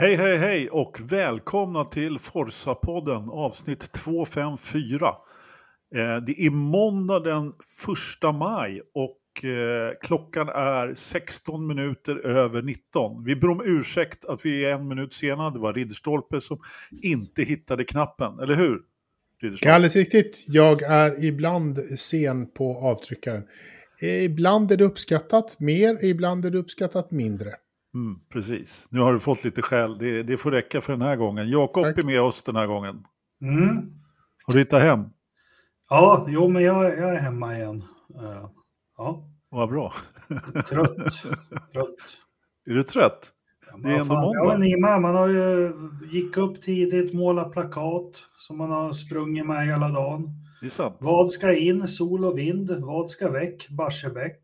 Hej, hej, hej och välkomna till Forsa-podden avsnitt 254. Eh, det är måndag den 1 maj och eh, klockan är 16 minuter över 19. Vi ber om ursäkt att vi är en minut sena. Det var Ridderstolpe som inte hittade knappen, eller hur? Det är alldeles riktigt. Jag är ibland sen på avtryckaren. Eh, ibland är det uppskattat mer, ibland är det uppskattat mindre. Mm, precis. Nu har du fått lite skäl. Det, det får räcka för den här gången. Jakob är med oss den här gången. Mm. Har du hittat hem? Ja, jo, men jag, jag är hemma igen. Uh, ja. Vad bra. Trött. trött. Är du trött? Ja, det är ändå fan, måndag. Ja, med. Man har ju gick upp tidigt, målat plakat som man har sprungit med hela dagen. Det är sant. Vad ska in? Sol och vind. Vad ska väck? Barsebäck.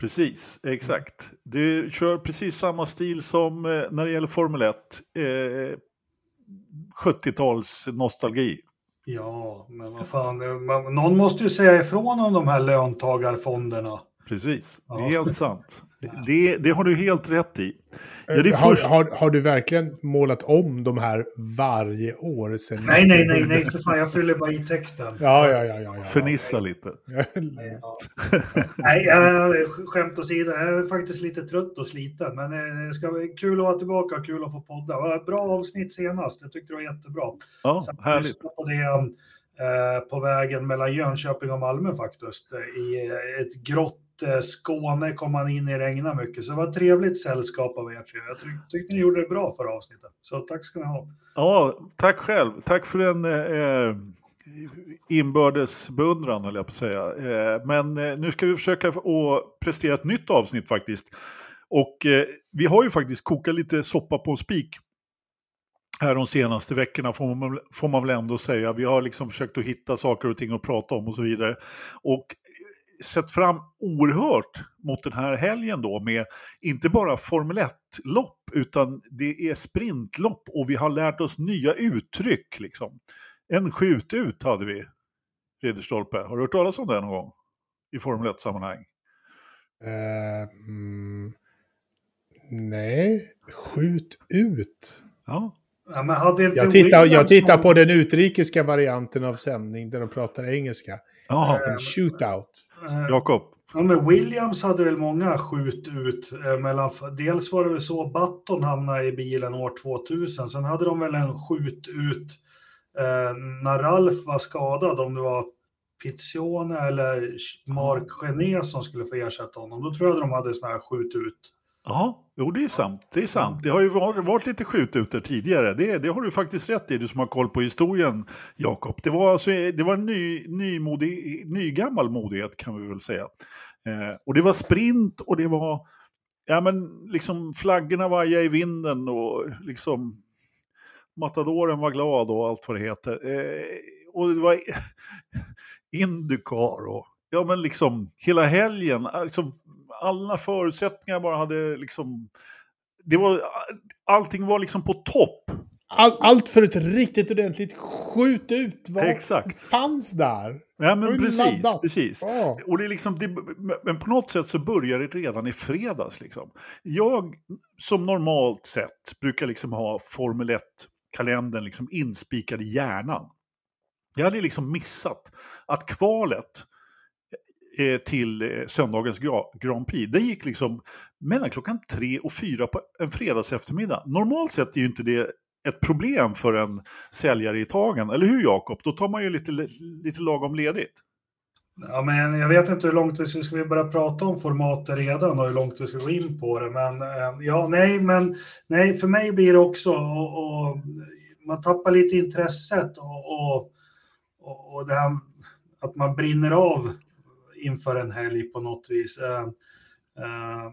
Precis, exakt. Du kör precis samma stil som eh, när det gäller Formel 1. Eh, 70-tals nostalgi. Ja, men vad fan, någon måste ju säga ifrån om de här löntagarfonderna. Precis, det är helt sant. Det, det, har du helt rätt i. Ja, har, först... har, har, du verkligen målat om de här varje år? Sen nej, nej, nej, nej, för fan, jag fyller bara i texten. Ja, ja, ja. ja, ja Förnissa ja, lite. ja. nej, jag, skämt åsido, jag är faktiskt lite trött och sliten, men eh, det ska bli kul att vara tillbaka, kul att få podda. Bra avsnitt senast, jag tyckte det var jättebra. Ja, Sen härligt. På det, eh, på vägen mellan Jönköping och Malmö faktiskt, i ett grått Eh, Eh, Skåne kom man in i regna mycket. Så det var ett trevligt sällskap av er tre. Jag tyckte ni gjorde det bra förra avsnittet. Så tack ska ni ha. Ja, tack själv. Tack för den eh, inbördes beundran, höll jag på att säga. Eh, men eh, nu ska vi försöka att prestera ett nytt avsnitt faktiskt. Och eh, vi har ju faktiskt kokat lite soppa på en spik här de senaste veckorna får man, får man väl ändå säga. Vi har liksom försökt att hitta saker och ting att prata om och så vidare. Och sett fram oerhört mot den här helgen då med inte bara Formel 1-lopp utan det är sprintlopp och vi har lärt oss nya uttryck. Liksom. En skjut ut hade vi, Ridderstolpe. Har du hört talas om det någon gång? I Formel 1-sammanhang? Uh, mm, nej, skjut ut. Ja. Ja, jag tittar, jag tittar på den utrikiska varianten av sändning där de pratar engelska. Jaha. En shootout. Eh, Jakob? Ja, men Williams hade väl många skjut ut. Eh, mellan, dels var det väl så Button hamnade i bilen år 2000. Sen hade de väl en skjut ut eh, när Ralf var skadad. Om det var Pizzione eller Mark Gené som skulle få ersätta honom. Då tror jag att de hade sådana här skjut ut. Ja, jo det är sant. Det är sant. Det har ju varit, varit lite skjututer tidigare. Det, det har du faktiskt rätt i, du som har koll på historien, Jakob. Det var, alltså, det var en ny, nymodig, nygammal modighet kan vi väl säga. Eh, och det var sprint och det var, ja men liksom flaggorna vajade i vinden och liksom matadoren var glad och allt vad det heter. Eh, och det var Indycar och ja men liksom hela helgen, liksom alla förutsättningar bara hade liksom... Det var, allting var liksom på topp. All, allt för ett riktigt ordentligt skjut ut vad Exakt. fanns där. Ja, men precis. precis. Oh. Och det är liksom, det, men på något sätt så börjar det redan i fredags. Liksom. Jag, som normalt sett, brukar liksom ha Formel 1-kalendern liksom inspikad i hjärnan. Jag hade liksom missat att kvalet Eh, till eh, söndagens Grand Prix. Det gick liksom mellan klockan tre och fyra på en fredags eftermiddag. Normalt sett är ju inte det ett problem för en säljare i tagen, eller hur Jakob? Då tar man ju lite, lite lagom ledigt. Ja, men jag vet inte hur långt vi ska, ska vi börja prata om formatet redan och hur långt vi ska gå in på det. Men eh, ja, nej, men nej, för mig blir det också och, och man tappar lite intresset och, och, och det här att man brinner av inför en helg på något vis. Uh, uh,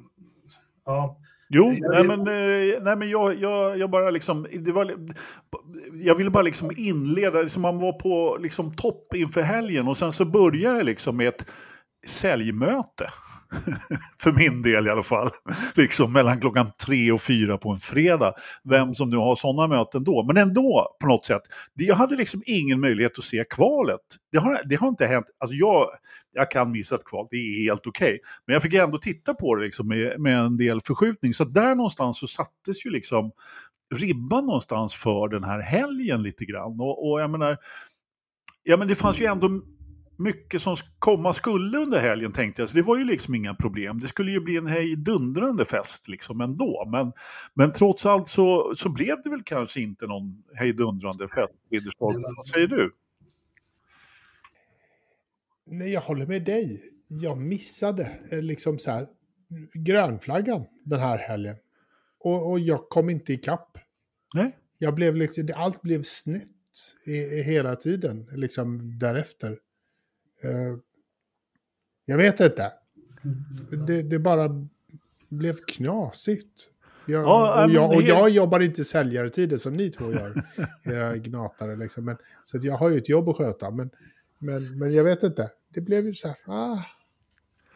ja. Jo, nej men, eh, nej men jag, jag, jag bara liksom, det var, jag ville bara liksom inleda, liksom man var på liksom topp inför helgen och sen så började det liksom med ett säljmöte. för min del i alla fall. liksom mellan klockan tre och fyra på en fredag. Vem som nu har sådana möten då. Men ändå på något sätt. Jag hade liksom ingen möjlighet att se kvalet. Det har, det har inte hänt. Alltså jag, jag kan missa ett kval, det är helt okej. Okay. Men jag fick ändå titta på det liksom med, med en del förskjutning. Så där någonstans så sattes ju liksom ribban någonstans för den här helgen lite grann. Och, och jag menar, ja men det fanns ju ändå mycket som komma skulle under helgen tänkte jag, så det var ju liksom inga problem. Det skulle ju bli en hejdundrande fest liksom ändå. Men, men trots allt så, så blev det väl kanske inte någon hejdundrande fest, Ridderstorp. Vad säger du? Nej, jag håller med dig. Jag missade eh, liksom så här grönflaggan den här helgen. Och, och jag kom inte ikapp. Nej. Jag blev liksom, allt blev snett i, i hela tiden, liksom därefter. Uh, jag vet inte. Det, det, bara blev knasigt. Jag, ja, och, jag, och jag jobbar inte säljartider som ni två gör, era gnatare. Liksom. Men, så jag har ju ett jobb att sköta. Men, men, men jag vet inte. Det blev ju så här, ah,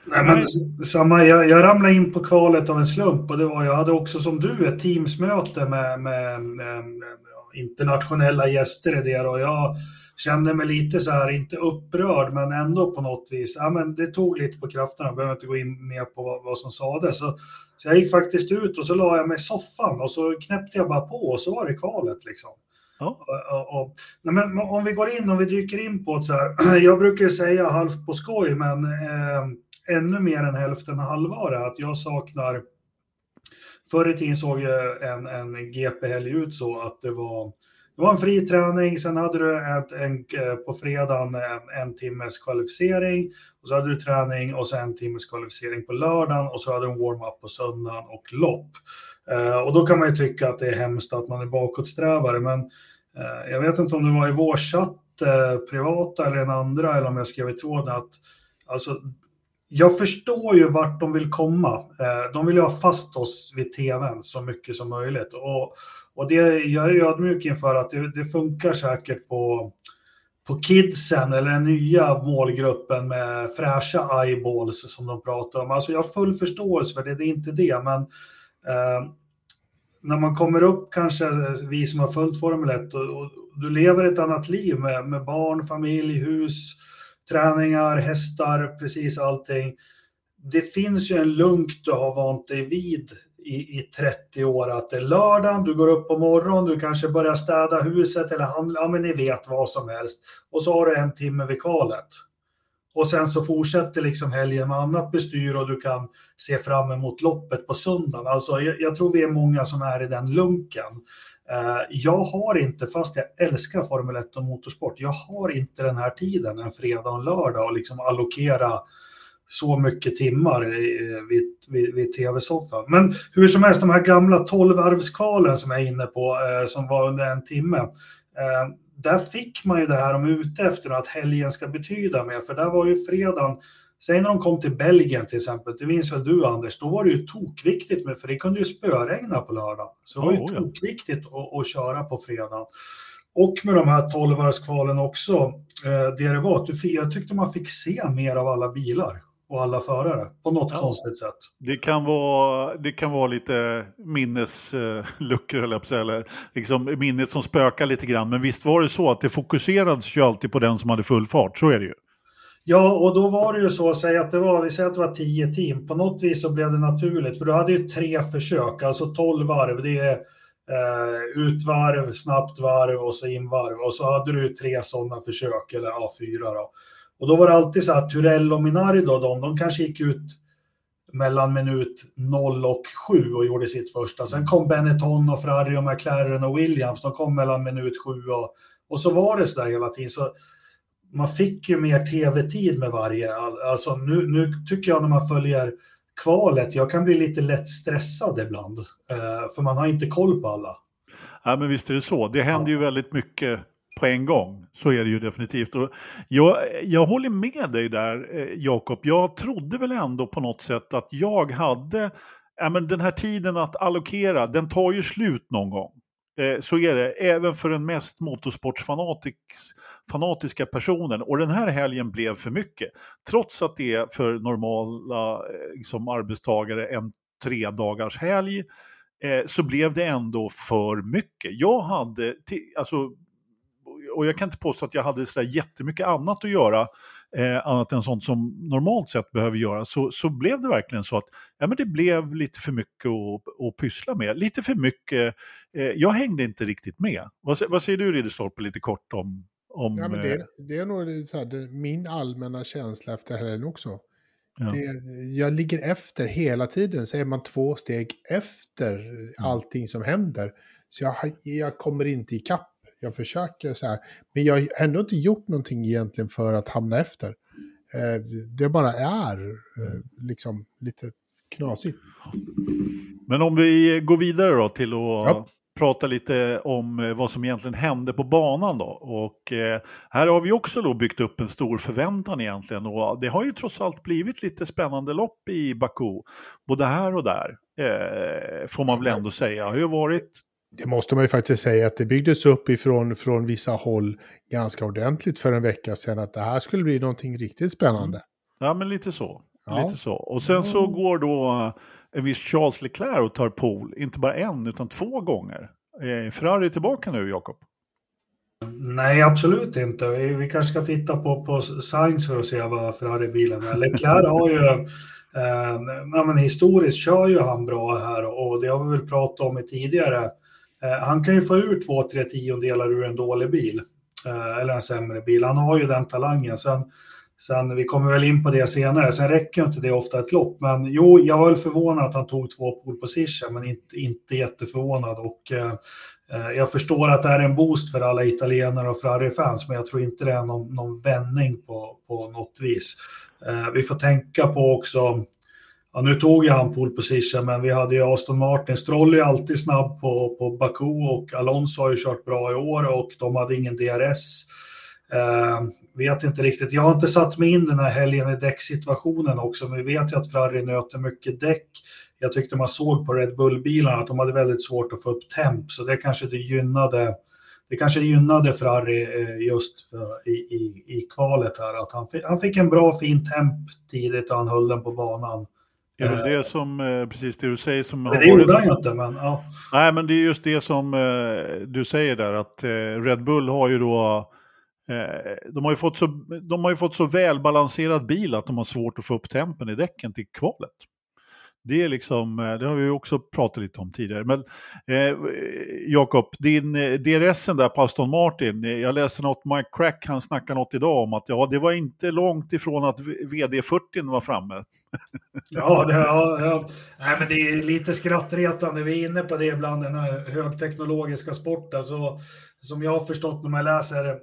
Nej, men samma, jag, jag ramlade in på kvalet av en slump och det var, jag hade också som du ett Teamsmöte med, med, med, med internationella gäster i det och jag kände mig lite så här, inte upprörd men ändå på något vis, ja men det tog lite på krafterna, jag behöver inte gå in mer på vad, vad som sades. Så, så jag gick faktiskt ut och så la jag mig i soffan och så knäppte jag bara på och så var det kvalet liksom. Ja. Och, och, nej, men om vi går in, om vi dyker in på det så här, jag brukar säga halvt på skoj men eh, ännu mer än hälften halvvara. Att jag saknar... Förr i tiden såg en, en GP-helg ut så att det var, det var en fri träning, sen hade du ett, en, eh, på fredagen en, en timmes kvalificering, och så hade du träning och sen en timmes kvalificering på lördagen och så hade du en warm-up på söndagen och lopp. Eh, och då kan man ju tycka att det är hemskt att man är bakåtsträvare, men eh, jag vet inte om det var i vår chatt, eh, privata eller en andra, eller om jag skrev i tråden att alltså, jag förstår ju vart de vill komma. Eh, de vill ju ha fast oss vid tvn så mycket som möjligt. Och, och det, jag är ödmjuk inför att det, det, funkar säkert på, på kidsen eller den nya målgruppen med fräscha eyeballs som de pratar om. Alltså jag har full förståelse för det, det är inte det, men eh, när man kommer upp, kanske eh, vi som har följt Formel 1, och, och du lever ett annat liv med, med barn, familj, hus, träningar, hästar, precis allting. Det finns ju en lunk du har vant dig vid i, i 30 år att det är lördag, du går upp på morgonen, du kanske börjar städa huset eller handla, ja men ni vet vad som helst. Och så har du en timme vid kalet. Och sen så fortsätter liksom helgen med annat bestyr och du kan se fram emot loppet på söndagen. Alltså jag, jag tror vi är många som är i den lunken. Eh, jag har inte, fast jag älskar Formel 1 och motorsport, jag har inte den här tiden en fredag och en lördag och liksom allokera så mycket timmar eh, vid, vid, vid tv-soffan. Men hur som helst, de här gamla 12-arvskvalen som jag är inne på, eh, som var under en timme, eh, där fick man ju det här om ute efter, att helgen ska betyda mer, för där var ju fredagen Säg när de kom till Belgien till exempel, det minns väl du Anders, då var det ju tokviktigt med, för det kunde ju spöregna på lördag. Så det var ju oh, tokviktigt att, att köra på fredag. Och med de här 12 också, eh, det det var, att jag tyckte man fick se mer av alla bilar och alla förare på något ja. konstigt sätt. Det kan vara, det kan vara lite minnesluckor, eller, eller liksom minnet som spökar lite grann. Men visst var det så att det fokuserades ju alltid på den som hade full fart, så är det ju. Ja, och då var det ju så, säg att det var, vi säger att det var tio team, på något vis så blev det naturligt, för du hade ju tre försök, alltså tolv varv, det är eh, utvarv, snabbt varv och så invarv, och så hade du tre sådana försök, eller ja, fyra då. Och då var det alltid så att Turell och Minardi då, de, de kanske gick ut mellan minut 0 och 7 och gjorde sitt första. Sen kom Benetton och Ferrari och McLaren och Williams, de kom mellan minut 7 och, och så var det så där hela tiden. Så man fick ju mer tv-tid med varje. Alltså nu, nu tycker jag när man följer kvalet, jag kan bli lite lätt stressad ibland. Eh, för man har inte koll på alla. Ja, men visst är det så. Det händer ju väldigt mycket på en gång. Så är det ju definitivt. Och jag, jag håller med dig där, eh, Jakob. Jag trodde väl ändå på något sätt att jag hade ja, men den här tiden att allokera, den tar ju slut någon gång. Eh, så är det, även för den mest motorsportsfanatiska personen. Och den här helgen blev för mycket. Trots att det är för normala eh, liksom, arbetstagare en tre dagars helg eh, så blev det ändå för mycket. Jag hade, alltså, och jag kan inte påstå att jag hade sådär jättemycket annat att göra eh, annat än sånt som normalt sett behöver göras, så, så blev det verkligen så att ja, men det blev lite för mycket att, att pyssla med. Lite för mycket, eh, jag hängde inte riktigt med. Vad, vad säger du Ridderstolpe lite kort om, om Ja, men det, eh, det är nog så här, det, min allmänna känsla efter helgen också. Ja. Det, jag ligger efter hela tiden, så är man två steg efter allting som händer. Så jag, jag kommer inte ikapp. Jag försöker så här, men jag har ändå inte gjort någonting egentligen för att hamna efter. Eh, Det bara är eh, liksom lite knasigt. Men om vi går vidare då till att Ja. prata lite om eh, vad som egentligen hände på banan då. Och här har vi också då byggt upp en stor förväntan egentligen och det har ju trots allt blivit lite spännande lopp i Baku. Både här och där, får man väl ändå säga. har ju varit Det måste man ju faktiskt säga att det byggdes upp ifrån från vissa håll ganska ordentligt för en vecka sedan att det här skulle bli någonting riktigt spännande. Ja, men lite så. Ja. Lite så. Och sen så går då eh, en viss Charles Leclerc och tar pol, inte bara en utan två gånger. Eh, Ferrari är tillbaka nu, Jakob. Nej, absolut inte. Vi, vi kanske ska titta på, på Sainz för att se vad Ferrari-bilen är. Leclerc har ju, eh, ja, men historiskt kör ju han bra här och det har vi väl pratat om i tidigare. Eh, han kan ju få ur två, tre tiondelar ur en dålig bil, eh, eller en sämre bil. Han har ju den talangen. Sen, sen, vi kommer väl in på det senare, sen räcker inte det ofta ett lopp. Men jo, jag var väl förvånad att han tog två pole position, men inte, inte jätteförvånad. Och, eh, Eh, Jag förstår att det är en boost för alla italienare och Ferrari-fans, men jag tror inte det är någon, någon vändning på, på något vis. Eh, Vi får tänka på också, ja, nu tog jag han pole position, men vi hade ju Aston Martin. Stroll är alltid snabb på, på Baku och Alonso har ju kört bra i år och de hade ingen DRS. Eh, vet inte riktigt, jag har inte satt mig in den här helgen i däcksituationen också, men vi vet ju att Ferrari nöter mycket däck. Jag tyckte man såg på Red Bull-bilarna att de hade väldigt svårt att få upp temp, så det kanske det gynnade. Det kanske gynnade Ferrari eh, just för, i, i, i kvalet här, att han fick, han fick en bra fin temp tidigt och han höll den på banan. Det är väl det som, eh, precis det du säger som Men det gjorde han ju inte, men ja. Nej, men det är just det som eh, du säger där, att eh, Red Bull har ju då eh, de, har ju fått så, de har ju fått så välbalanserad bil att de har svårt att få upp tempen i däcken till kvalet. Det är liksom, eh, det har vi också pratat lite om tidigare. Men eh, Jakob, din eh, DRS DRSen där på Aston Martin, eh, jag läste något, Mike Crack, han snackade något idag om att ja, det var inte långt ifrån att VD40 var framme. Ja, det, ja, ja. Nej, men det är lite skrattretande. Vi är inne på det ibland, den här högteknologiska sporten. Så, som jag har förstått när man läser,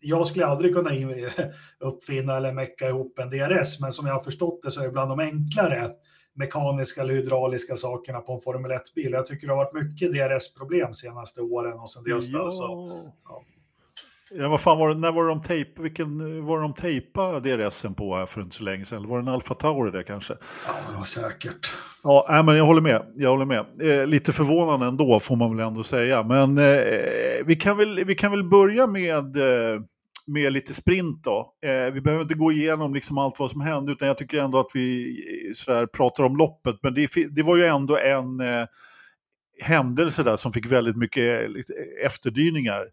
jag skulle aldrig kunna uppfinna eller mecka ihop en DRS, men som jag har förstått det så är det bland de enklare mekaniska eller hydrauliska sakerna på en Formel 1-bil. Jag tycker det har varit mycket DRS-problem senaste åren och sen dess. Ja. Så, ja. Ja, vad fan var det, när var det de tejp, vilken var det de tejpade DRSen på här för inte så länge sedan? Eller var det en Alfa Tauri där kanske? ja, det var säkert. Ja, nej, men jag håller med. Jag håller med. Eh, lite förvånande ändå får man väl ändå säga. Men eh, vi, kan väl, vi kan väl börja med, eh, med lite sprint då. Eh, vi behöver inte gå igenom liksom allt vad som hände utan jag tycker ändå att vi eh, sådär, pratar om loppet. Men det, det var ju ändå en eh, händelse där som fick väldigt mycket eh, eh, efterdyningar.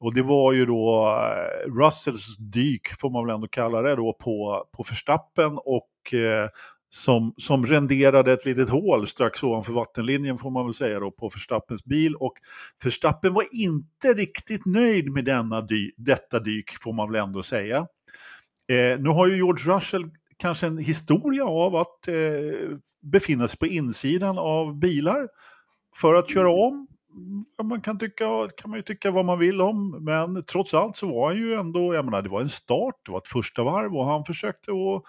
Och det var ju då Russells dyk, får man väl ändå kalla det då, på, på Verstappen och eh, som, som renderade ett litet hål strax ovanför vattenlinjen får man väl säga då på Verstappens bil. Och Verstappen var inte riktigt nöjd med denna dy, detta dyk får man väl ändå säga. Eh, nu har ju George Russell kanske en historia av att eh, befinna sig på insidan av bilar för att köra om. Man kan, tycka, kan man ju tycka vad man vill om, men trots allt så var han ju ändå, jag menar det var en start, det var ett första varv och han försökte att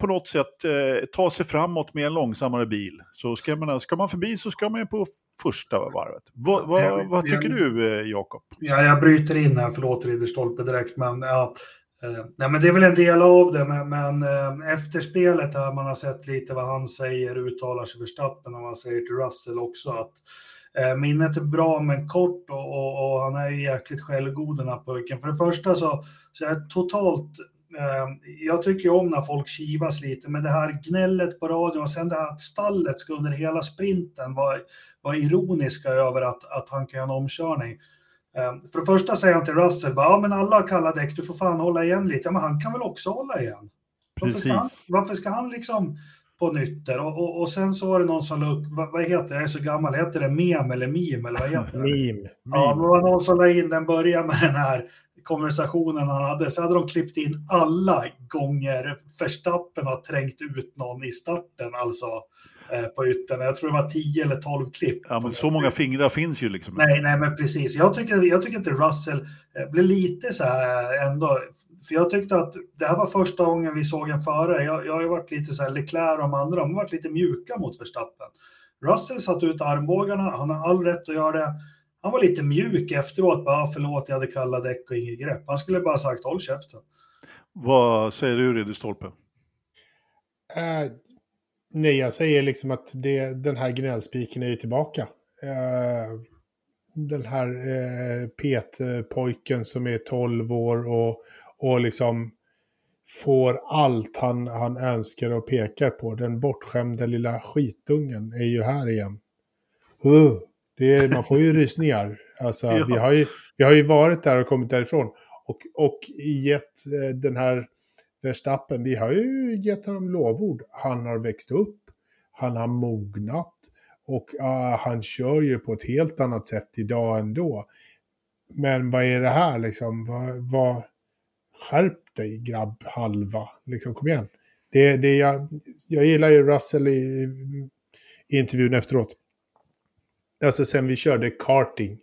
på något sätt eh, ta sig framåt med en långsammare bil. Så ska, jag menar, ska man förbi så ska man ju på första varvet. Va, va, Jag- vad jag- tycker du eh, Jakob? Ja, jag bryter in här, förlåt Ridderstolpe direkt, men ja. eh, Nej, men det är väl en del av det, men, men eh, efter spelet här man har sett lite vad han säger, uttalar sig Verstappen och vad han säger till Russell också. Att, eh, minnet är bra men kort och, och, och han är ju jäkligt självgod den här pojken. För det första så, så är jag totalt jag tycker om när folk kivas lite, men det här gnället på radion och sen det här att stallet ska under hela sprinten vara var ironiska över att, att han kan göra en omkörning. Eh, för det första säger han till Russell, bara, ja men alla har kalla däck, du får fan hålla igen lite. Ja, men han kan väl också hålla igen? Varför ska han, varför ska han liksom på nytter? Och, och, och sen så var det någon som la vad, vad heter det, jag är så gammal, heter det mem eller meme eller vad heter det? Meme. Ja, det var någon som la in den, började med den här konversationen han hade. Så hade de klippt in alla gånger Verstappen har trängt ut någon i starten, alltså eh, på yttern. Jag tror det var 10 eller 12 klipp. Ja, men så många fingrar finns ju liksom. Nej, nej, men precis. Jag tycker, jag tycker inte Russell eh, blev lite så här ändå. För jag tyckte att det här var första gången vi såg en förare. Jag, jag har ju varit lite så här, Leclerc och de andra, de har varit lite mjuka mot Verstappen. Russell satt ut armbågarna, han har all rätt att göra det. Han var lite mjuk efteråt, bara "Ah, förlåt, jag hade kalla däck och inget grepp. Han skulle bara sagt håll käften. Vad säger du, Ridderstolpe? Eh, nej, jag säger liksom att det, den här gnällspiken är ju tillbaka. Eh, den här eh, Pet-pojken som är 12 år och, och liksom får allt han, han önskar och pekar på. Den bortskämda lilla skitungen är ju här igen. Uh, är, man får ju rysningar. Alltså, Ja. vi, har ju, vi har ju varit där och kommit därifrån. Och, och gett eh, den här Verstappen, vi har ju gett honom lovord. Han har växt upp, han har mognat och ah, han kör ju på ett helt annat sätt idag ändå. Men vad är det här liksom? Vad, vad... Skärp dig grabb halva, liksom kom igen. Det, det jag, jag gillar ju Russell i, i intervjun efteråt. Alltså sen vi körde karting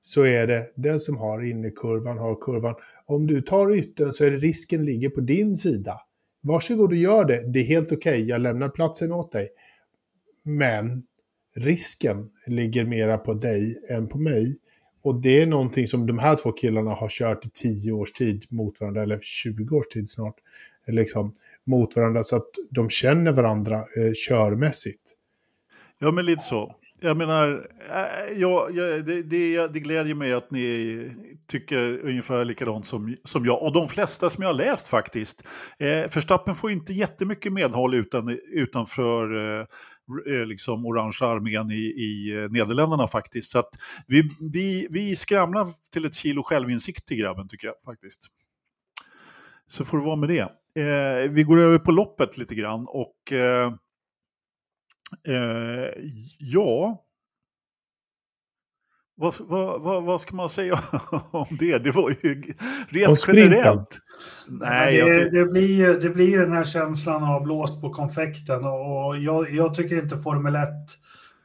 så är det den som har innerkurvan har kurvan. Om du tar yttern så är det risken ligger på din sida. Varsågod och gör det. Det är helt okej. Jag lämnar platsen åt dig. Men risken ligger mera på dig än på mig. Och det är någonting som de här två killarna har kört i 10 års tid mot varandra, eller 20 års tid snart, liksom, mot varandra. Så att de känner varandra eh, körmässigt. Ja, men lite så. Jag menar, äh, jag, jag, det, det, det glädjer mig att ni tycker ungefär likadant som, som jag. Och de flesta som jag har läst faktiskt. Eh, Förstappen får inte jättemycket medhåll utan, utanför eh, eh liksom orangea armén i, i eh, Nederländerna faktiskt. Så att vi, vi, vi skramlar till ett kilo självinsikt till grabben tycker jag faktiskt. Så får det vara med det. Eh, vi går över på loppet lite grann och eh, Eh, ja. Vad, vad, vad, vad ska man säga om det? Det var ju rent generellt. Nej, det, det, blir, det blir den här känslan av blåst på konfekten och, jag, jag tycker inte Formel 1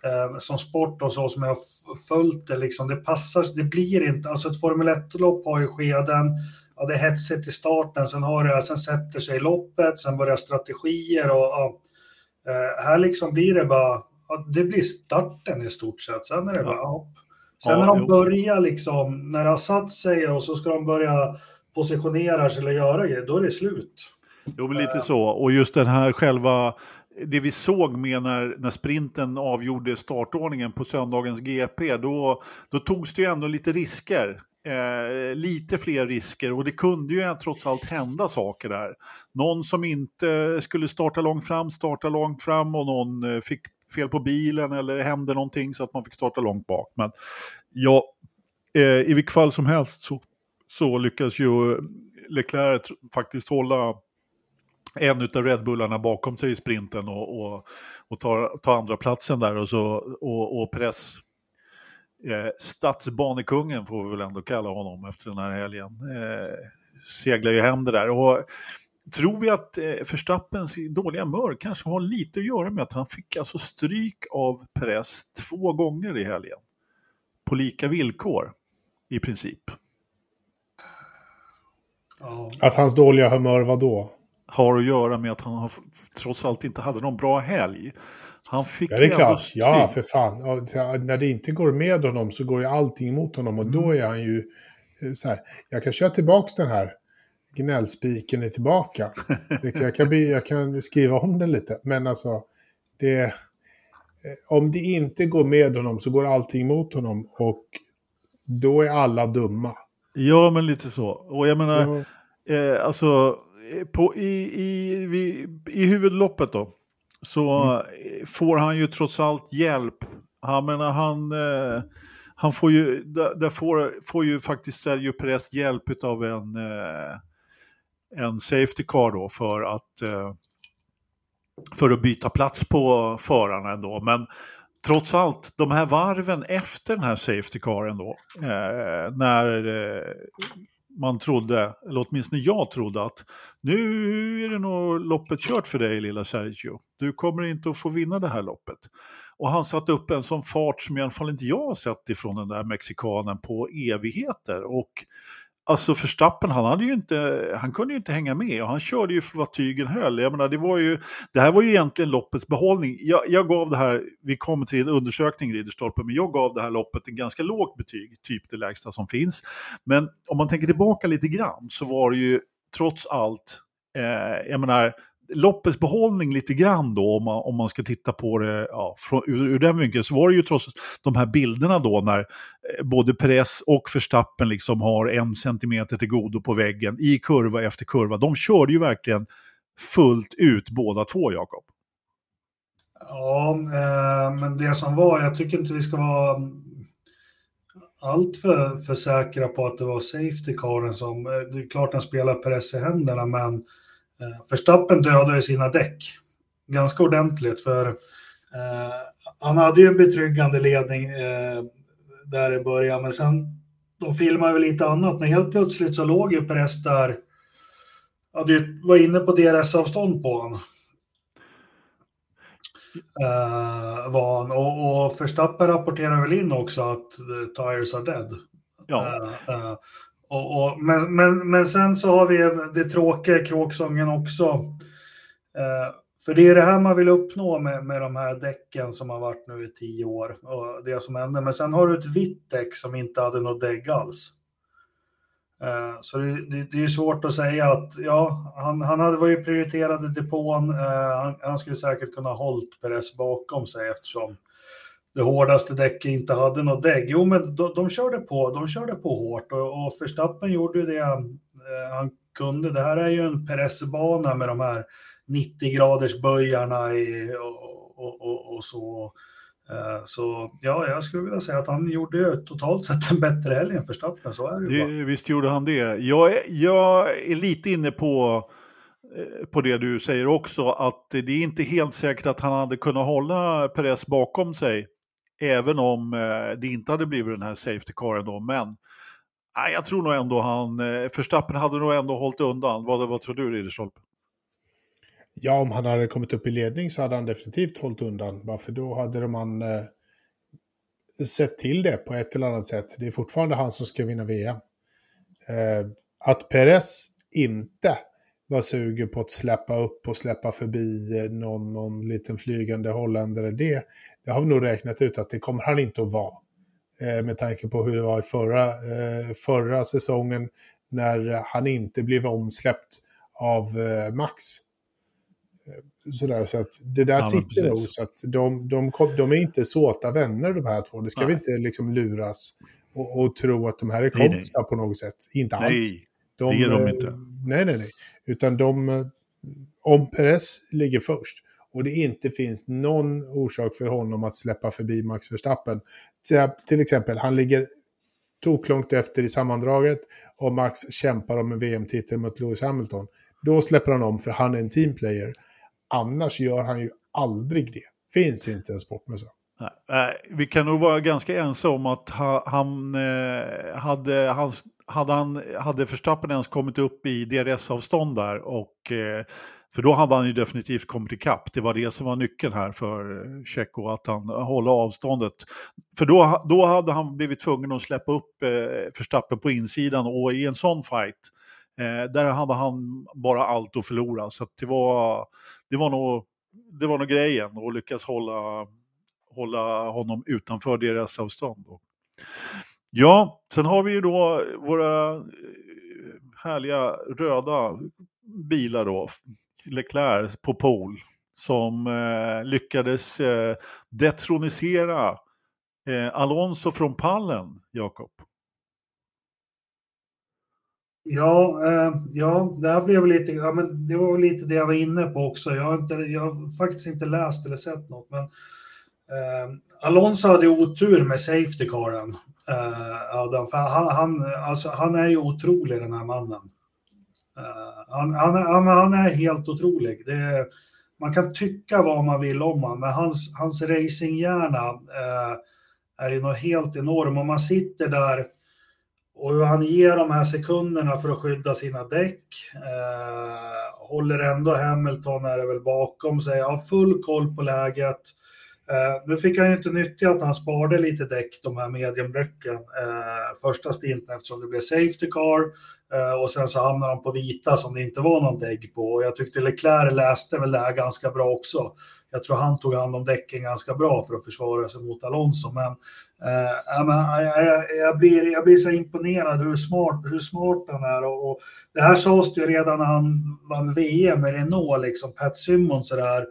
eh, som sport och så som jag har följt det, liksom, det passar, det blir inte, alltså ett Formel 1-lopp har ju skeden, ja, det är hetsigt i starten, sen, har det, sen sätter sig loppet, sen börjar strategier och ja, här liksom blir det bara, det blir starten i stort sett, sen är det bara hopp. Sen Ja, när de jo. börjar liksom, när det har satt sig och så ska de börja positionera sig eller göra grejer, då är det slut. Jo, men lite så. Och just den här själva, det vi såg med när, när sprinten avgjorde startordningen på söndagens GP, då, då togs det ju ändå lite risker. Eh, lite fler risker och det kunde ju trots allt hända saker där. Någon som inte skulle starta långt fram, starta långt fram och någon eh, fick fel på bilen eller hände någonting så att man fick starta långt bak. Men ja, eh, i vilket fall som helst så, så lyckas ju Leclerc tr- faktiskt hålla en av Red Bullarna bakom sig i sprinten och, och, och ta, ta andra platsen där och, så, och, och press. Eh, stadsbanekungen får vi väl ändå kalla honom efter den här helgen. Eh, seglar ju hem det där. Och tror vi att eh, Verstappens dåliga humör kanske har lite att göra med att han fick alltså stryk av Perez två gånger i helgen. På lika villkor i princip. Att hans dåliga humör var då? har att göra med att han har, trots allt inte hade någon bra helg. Han fick Ja, det är klart. stryk. Ja, för fan. Så- när det inte går med honom så går ju allting emot honom. Och då är han ju eh, så här. Jag kan köra tillbaka den här. Gnällspiken är tillbaka. Jag kan, bli, jag kan skriva om den lite. Men alltså, det... eh, Om det inte går med honom så går allting emot honom. Och då är alla dumma. Ja, men lite så. Och jag menar, Ja. eh, alltså, eh, på, i, i, vi, i huvudloppet då, så Mm. eh, får han ju trots allt hjälp. Han menar, han, eh, han får ju, där får, får ju faktiskt Sergio Perez hjälp av en, eh, en safety car då för att, eh, för att byta plats på förarna ändå. Men trots allt, de här varven efter den här safety caren då, eh, när eh, man trodde, eller åtminstone jag trodde att nu är det nog loppet kört för dig lilla Sergio. Du kommer inte att få vinna det här loppet. Och han satte upp en sån fart som i alla fall inte jag har sett ifrån den där mexikanen på evigheter. Och Alltså Verstappen, han, hade ju inte, han kunde ju inte hänga med och han körde ju för vad tygen höll. Jag menar, det, var ju, det här var ju egentligen loppets behållning. Jag, jag gav det här, vi kommer till en undersökning Ridderstolpe, men jag gav det här loppet en ganska lågt betyg, typ det lägsta som finns. Men om man tänker tillbaka lite grann så var det ju trots allt, eh, jag menar, loppets behållning lite grann då, om man, om man ska titta på det ja, från, ur, ur den vinkeln, så var det ju trots de här bilderna då när eh, både Press och Verstappen liksom har en centimeter till godo på väggen i kurva efter kurva. De körde ju verkligen fullt ut båda två, Jakob. Ja, eh, men det som var, jag tycker inte vi ska vara mm, allt för, för säkra på att det var safety caren som, eh, det är klart den spelar press i händerna, men Eh, Verstappen dödade sina däck ganska ordentligt för eh, han hade ju en betryggande ledning eh, där i början, men sen de filmade väl lite annat, men helt plötsligt så låg ju Perez där, hade var inne på DRS-avstånd på honom. Uh, var han. Och, och Verstappen rapporterar väl in också att the tires are dead. Ja. Och, och, men, men, men sen så har vi det tråkiga i kråksången också. Eh, för det är det här man vill uppnå med, med de här däcken som har varit nu i tio år. Och det som händer. Men sen har du ett vitt däck som inte hade något dägg alls. Eh, så det, det, det, är svårt att säga att ja, han, han hade varit prioriterad i depån. Eh, han, han, skulle säkert kunna hållt Perez bakom sig eftersom det hårdaste däcket inte hade något dägg. Jo, men de, de, körde på, de körde på hårt och, och Verstappen gjorde ju det han, eh, han kunde. Det här är ju en Perez-bana med de här 90 graders böjarna i, och, och, och, och så. Uh, så ja, jag skulle vilja säga att han gjorde totalt sett en bättre helg än Verstappen. Så är det, det Visst gjorde han det. Jag är, jag är lite inne på eh, på det du säger också, att det är inte helt säkert att han hade kunnat hålla Perez bakom sig Även om eh, det inte hade blivit den här safety caren då. Men nej, jag tror nog ändå han, eh, Förstappen hade nog ändå hållit undan. Vad, vad tror du Ridderstolpe? Ja, om han hade kommit upp i ledning så hade han definitivt hållit undan. Varför då hade man eh, sett till det på ett eller annat sätt. Det är fortfarande han som ska vinna VM. Eh, att Perez inte var sugen på att släppa upp och släppa förbi eh, någon, någon liten flygande holländare. Det, det har vi nog räknat ut att det kommer han inte att vara. Eh, med tanke på hur det var i förra, eh, förra säsongen när han inte blev omsläppt av eh, Max. Sådär, så att det där ja, sitter nog. Så att de, de, de, är inte såta vänner de här två. Det ska nej. vi inte liksom luras och, och, tro att de här är kompisar på något sätt. Inte nej, alls. De, det är de inte. Nej, nej, nej. Utan de, om Perez ligger först och det inte finns någon orsak för honom att släppa förbi Max Verstappen. Till exempel, han ligger toklångt efter i sammandraget och Max kämpar om en VM-titel mot Lewis Hamilton. Då släpper han om för han är en teamplayer. Annars gör han ju aldrig det. Finns inte en sportmössa. Nej, vi kan nog vara ganska ense om att han, eh, hade, hans, hade, han, hade Verstappen ens kommit upp i DRS-avstånd där och eh, för då hade han ju definitivt kommit ikapp. Det var det som var nyckeln här för eh, Tjecko, att han eh, håller avståndet. För då, då hade han blivit tvungen att släppa upp eh, Verstappen på insidan och i en sån fight, eh, där hade han bara allt att förlora. Så det, var, det, var nog, det var nog grejen, att lyckas hålla, hålla honom utanför deras avstånd. Ja, sen har vi ju då våra eh, härliga röda bilar då. Leclerc på pol som eh, lyckades eh, detronisera eh, Alonso från pallen, Jakob. Ja, eh, ja, det här blev lite, ja, men det var lite det jag var inne på också. Jag har, inte, jag har faktiskt inte läst eller sett något, men Eh, Alonso hade otur med safety caren. Eh, Adam, för han, han, alltså, han är ju otrolig den här mannen. Eh, han, han, han, han, är helt otrolig. Det, man kan tycka vad man vill om honom, men hans, hans racinghjärna eh, är ju något helt enorm. Och man sitter där och han ger de här sekunderna för att skydda sina däck. Eh, håller ändå Hamilton, är det väl bakom sig, har full koll på läget. Eh, nu fick han ju inte nyttja att han sparade lite däck, de här mediumdäcken, eh, första stinten eftersom det blev safety car eh, och sen så hamnade han på vita som det inte var någon dägg på. Och jag tyckte Leclerc läste väl det här ganska bra också. Jag tror han tog hand om däcken ganska bra för att försvara sig mot Alonso. Men, jag, blir, jag blir så imponerad hur smart, hur smart han är. Och, och det här sades ju redan när han vann VM med Renault, liksom Pat Simmons sådär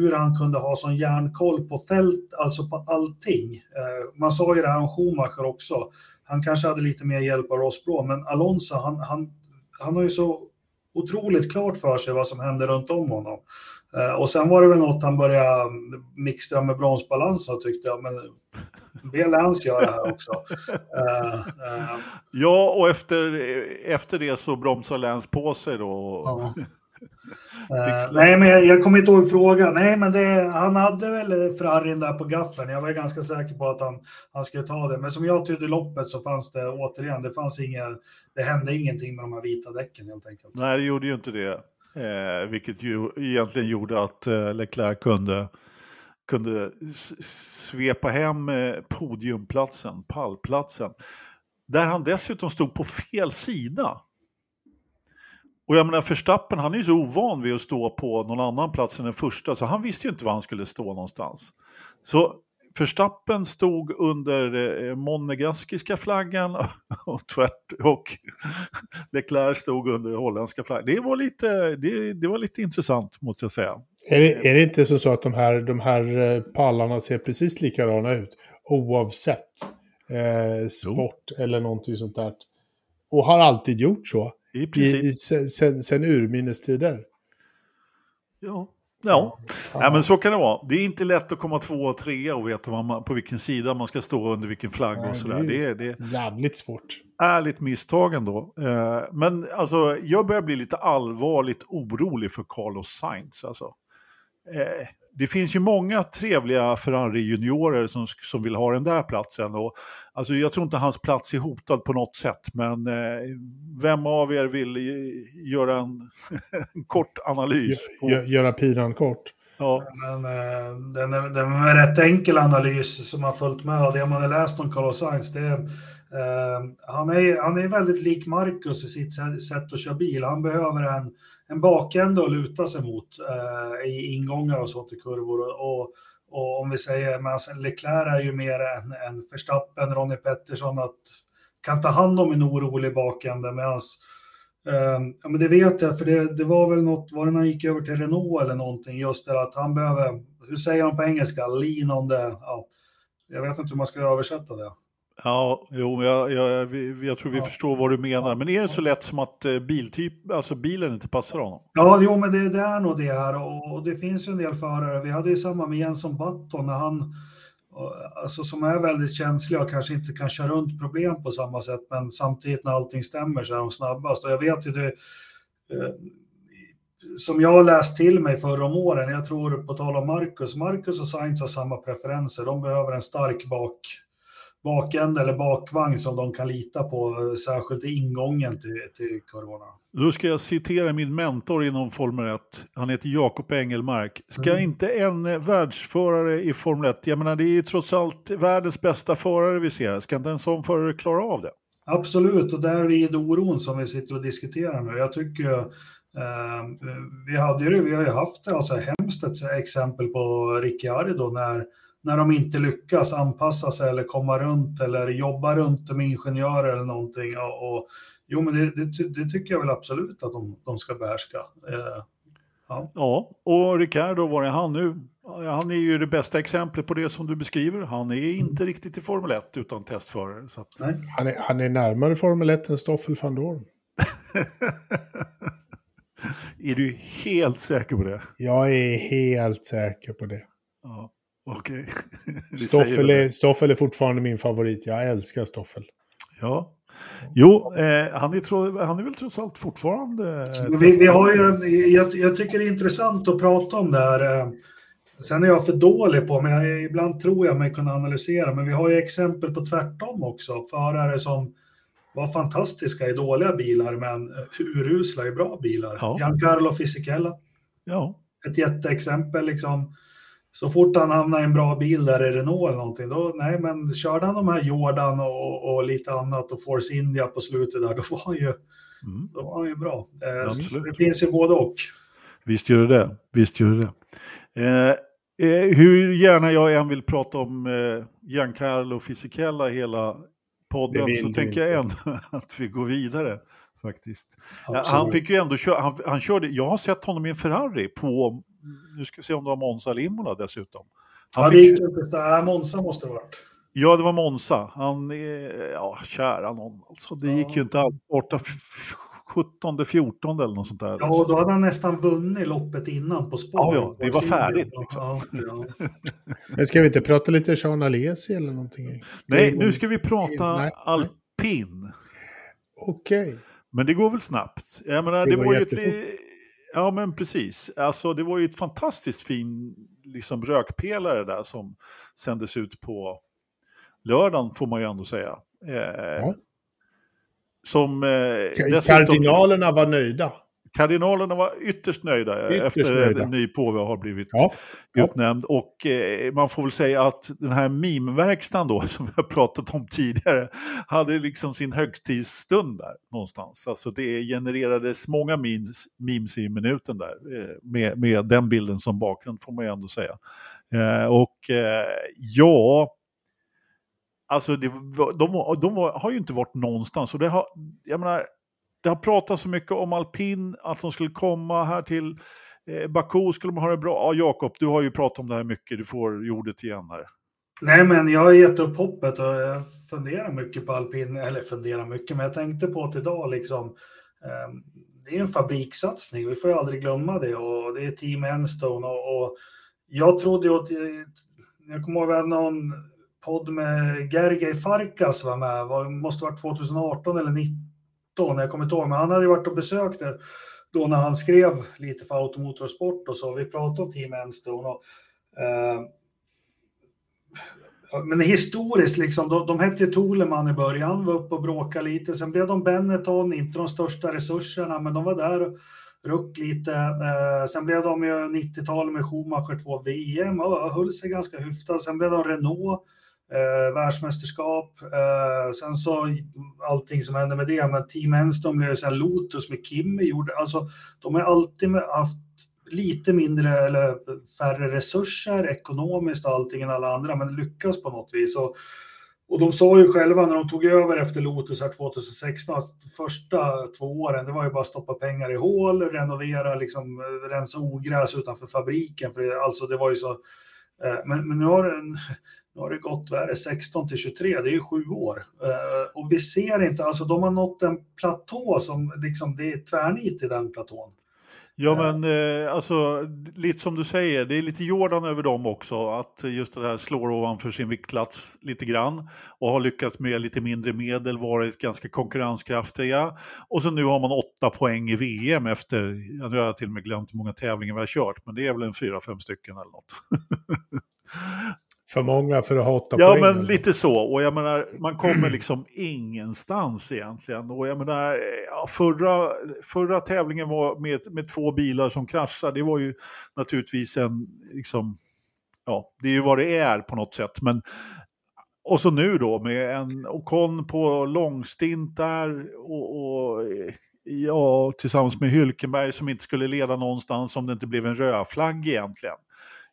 hur han kunde ha sån järnkoll på fält, alltså på allting. Eh, man sa ju det här om Schumacher också. Han kanske hade lite mer hjälp av Ross Brown, men Alonso, han, han, han har ju så otroligt klart för sig vad som händer runt om honom. Eh, och sen var det väl något han började mixtra med bromsbalansen tyckte jag, men be Lance göra det här också. Uh, uh, ja, och efter, efter det så bromsar Lance på sig då. Ja. Uh, nej, men jag, jag kommer inte ihåg frågan. Nej, men det, han hade väl Ferrarin där på gaffeln. Jag var ganska säker på att han, han skulle ta det. Men som jag tydde loppet så fanns det återigen, det fanns inga, det hände ingenting med de här vita däcken helt enkelt. Nej, det gjorde ju inte det. Eh, vilket ju egentligen gjorde att eh, Leclerc kunde, kunde svepa hem eh, podiumplatsen, pallplatsen. Där han dessutom stod på fel sida. Och jag menar Verstappen, han är ju så ovan vid att stå på någon annan plats än den första, så han visste ju inte var han skulle stå någonstans. Så Verstappen stod under eh, monegaskiska flaggan och, tvärt, och Leclerc stod under holländska flaggan. Det var lite, det, det var lite intressant måste jag säga. Är det, är det inte så att de här, de här eh, pallarna ser precis likadana ut oavsett eh, sport jo. eller någonting sånt där? Och har alltid gjort så? I princip. I, sen, sen, sen urminnes tider. Ja. Ja. ja, men så kan det vara. Det är inte lätt att komma två och tre och veta man, på vilken sida man ska stå under vilken flagg ja, och sådär. Det är, det är jävligt svårt. Ärligt misstag ändå. Eh, men alltså, jag börjar bli lite allvarligt orolig för Carlos Sainz. Alltså. Eh, det finns ju många trevliga Ferrari-juniorer som, som vill ha den där platsen. Och, alltså, jag tror inte hans plats är hotad på något sätt, men eh, vem av er vill göra en, en kort analys? På... Göra piran kort? Ja. Men, eh, den, är, den är en rätt enkel analys som har följt med. Och det man har läst om Carlos Sainz, det är, eh, han, är, han är väldigt lik Marcus i sitt sätt att köra bil. Han behöver en en bakände att luta sig mot eh, i ingångar och så till kurvor. Och, och om vi säger, men alltså Leclerc är ju mer en, en Verstappen, Ronnie Pettersson, att kan ta hand om en orolig bakände. Medan, eh, ja men det vet jag, för det, det var väl något, var det när han gick över till Renault eller någonting, just det att han behöver, hur säger de på engelska, lean on the, ja, jag vet inte hur man ska översätta det. Ja, jo, jag, jag, jag tror vi ja. förstår vad du menar. Men är det så lätt som att eh, biltyp, alltså bilen inte passar honom? Ja, jo, men det, det är nog det här. Och det finns ju en del förare. Vi hade ju samma med Jenson Button när han, alltså som är väldigt känsliga och kanske inte kan köra runt problem på samma sätt. Men samtidigt när allting stämmer så är de snabbast. Och jag vet ju det, eh, som jag har läst till mig förra om åren, jag tror på tal om Marcus, Marcus och Sainz har samma preferenser. De behöver en stark bak bakände eller bakvagn som de kan lita på, särskilt i ingången till, till kurvorna. Då ska jag citera min mentor inom Formel 1. Han heter Jakob Engelmark. Ska mm. inte en världsförare i Formel 1, jag menar det är ju trots allt världens bästa förare vi ser, ska inte en sån förare klara av det? Absolut, och där är oron som vi sitter och diskuterar nu. Jag tycker eh, vi, hade ju, vi har ju haft alltså, hemskt ett exempel på Ricciardo när när de inte lyckas anpassa sig eller komma runt eller jobba runt med ingenjörer eller någonting. Och, och jo, men det, det, det, tycker jag väl absolut att de, de ska behärska. Eh, ja. ja, och Ricardo, var är han nu? Han är ju det bästa exemplet på det som du beskriver. Han är inte mm. riktigt i Formel 1 utan testförare. Så att... han, är, han är närmare Formel 1 än Stoffel van Dorn. är du helt säker på det? Jag är helt säker på det. Ja. Okej. Vi Stoffel är, Stoffel är fortfarande min favorit. Jag älskar Stoffel. Ja. Jo, eh, han, är tro, han är väl trots allt fortfarande... Men Vi, vi har ju, jag, jag tycker det är intressant att prata om det här. eh, Sen är jag för dålig på, men jag, ibland tror jag mig kunna analysera. Men vi har ju exempel på tvärtom också. Förare som var fantastiska i dåliga bilar, men urusla i bra bilar. Ja. Giancarlo Fisichella, Ja, ett jätteexempel. Liksom. Så fort han hamnade i en bra bil där i Renault eller någonting, då, nej, men körde han de här Jordan och, och lite annat och Force India på slutet där, då var han ju, mm. då var han ju bra. Eh, så det finns ju både och. visst gör det det. Visst gör det det. Eh, eh, hur gärna jag än vill prata om eh, Giancarlo Fisichella hela podden så tänker jag ändå att vi går vidare. Faktiskt. Absolut. Han fick ju ändå köra, han, han körde, jag har sett honom i en Ferrari på, nu ska vi se om det var Monza eller Imola dessutom. Han Ja, det fick, gick inte. Monza måste det ha varit. ja, det var Monza. Han, eh, ja, kära någon. Alltså, det gick ju inte alls borta f- 17, 14 eller något sånt där. Ja, och då hade han nästan vunnit loppet innan på spår. Ja, ja, det var färdigt, liksom. Ja, ja. Men ska vi inte prata lite Sean Alesi eller någonting? Nej, nu ska vi prata Nej, alpin. Okej. Men det går väl snabbt. Jag menar, Det det, går var ju ett, Ja, men precis. Alltså, det var ju ett fantastiskt fin liksom, rökpelare där som sändes ut på lördagen, får man ju ändå säga. Eh, Ja. Som eh, dessutom... Kardinalerna var nöjda. Kardinalerna var ytterst nöjda Ytterst efter nöjda. att en ny påve har blivit Ja. Utnämnd. Och eh, man får väl säga att den här mimverkstan då, som vi har pratat om tidigare, hade liksom sin högtidsstund där någonstans. Alltså det genererades många memes, memes i minuten där, eh, med, med den bilden som bakgrund får man ju ändå säga. Eh, och eh, ja, alltså det, de, de var, har ju inte varit någonstans. Och det har, jag menar, det har pratats så mycket om alpin, att de skulle komma här till eh, Baku, skulle man ha det bra. Ja, Jakob, du har ju pratat om det här mycket, du får jordet igen här. Nej, men jag har gett upp hoppet och jag funderar mycket på alpin, eller funderar mycket, men jag tänkte på att idag liksom, eh, det är en fabrikssatsning, vi får ju aldrig glömma det och det är Team Enstone och, och jag trodde ju att, jag kommer ihåg att någon podd med Gergej Farkas var med, det måste varit 2018 eller 19 jag kommer inte ihåg, men han hade ju varit och besökt det då när han skrev lite för Automotorsport och så, vi pratade om Team Enstone och eh, Men historiskt, liksom, de, de hette ju Toleman i början, var uppe och bråkade lite. Sen blev de Benetton, inte de största resurserna, men de var där och ruck lite. Eh, sen blev de ju 90-talet med Schumacher 2 VM och höll sig ganska hyfsat. Sen blev de Renault, eh, världsmästerskap. Eh, sen så allting som hände med det, men Team Enstone blev ju sen Lotus med Kimmy gjorde. Alltså, de har alltid haft lite mindre eller färre resurser ekonomiskt och allting än alla andra, men lyckas på något vis. Och, och de sa ju själva när de tog över efter Lotus här 2016 att första två åren, det var ju bara stoppa pengar i hål, renovera, liksom, eh, rensa ogräs utanför fabriken. För det, alltså det var ju så. Eh, men, men nu har den nu har det gått, vad är det, 16 till 23, det är ju sju år. Eh, och vi ser inte, alltså de har nått en platå som liksom, det är tvärnit i den platån. Ja, men eh, alltså, lite som du säger, det är lite Jordan över dem också. Att just det här slår ovanför sin viktklass lite grann. Och har lyckats med lite mindre medel, varit ganska konkurrenskraftiga. Och så nu har man åtta poäng i VM efter, ja, nu har jag till och med glömt hur många tävlingar vi har kört, men det är väl en fyra, fem stycken eller något. För många för att ha åtta Ja, poäng. men lite så. Och jag menar, man kommer liksom ingenstans egentligen. Och jag menar, förra, förra tävlingen var med, med två bilar som kraschade. Det var ju naturligtvis en, liksom, ja, det är ju vad det är på något sätt. Men, och så nu då med en Ocon på långstint där och, och ja, tillsammans med Hylkenberg som inte skulle leda någonstans om det inte blev en rödflagg egentligen.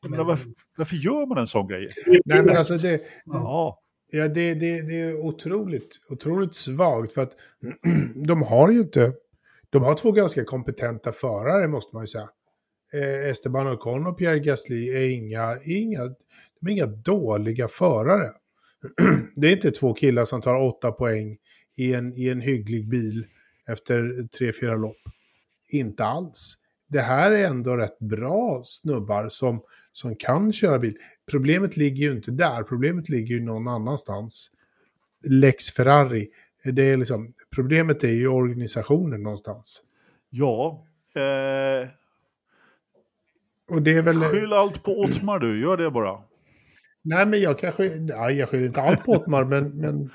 Jag menar, varför, varför gör man en sån grej? Nej, men alltså det, Ja, ja, det, det, det är otroligt, otroligt svagt för att de har ju inte... De har två ganska kompetenta förare måste man ju säga. Eh, Esteban Ocon och Pierre Gasly är inga, inga, de är inga dåliga förare. det är inte två killar som tar åtta poäng i en, i en hygglig bil efter tre, fyra lopp. Inte alls. Det här är ändå rätt bra snubbar som, som kan köra bil. problemet ligger ju inte där, problemet ligger ju någon annanstans. Lex Ferrari, det är liksom, problemet är ju organisationen någonstans. Ja. Eh, och det är väl... Skyll allt på Otmar du, gör det bara. Nej, men jag kanske... Nej, jag skyller inte allt på Otmar, men, men,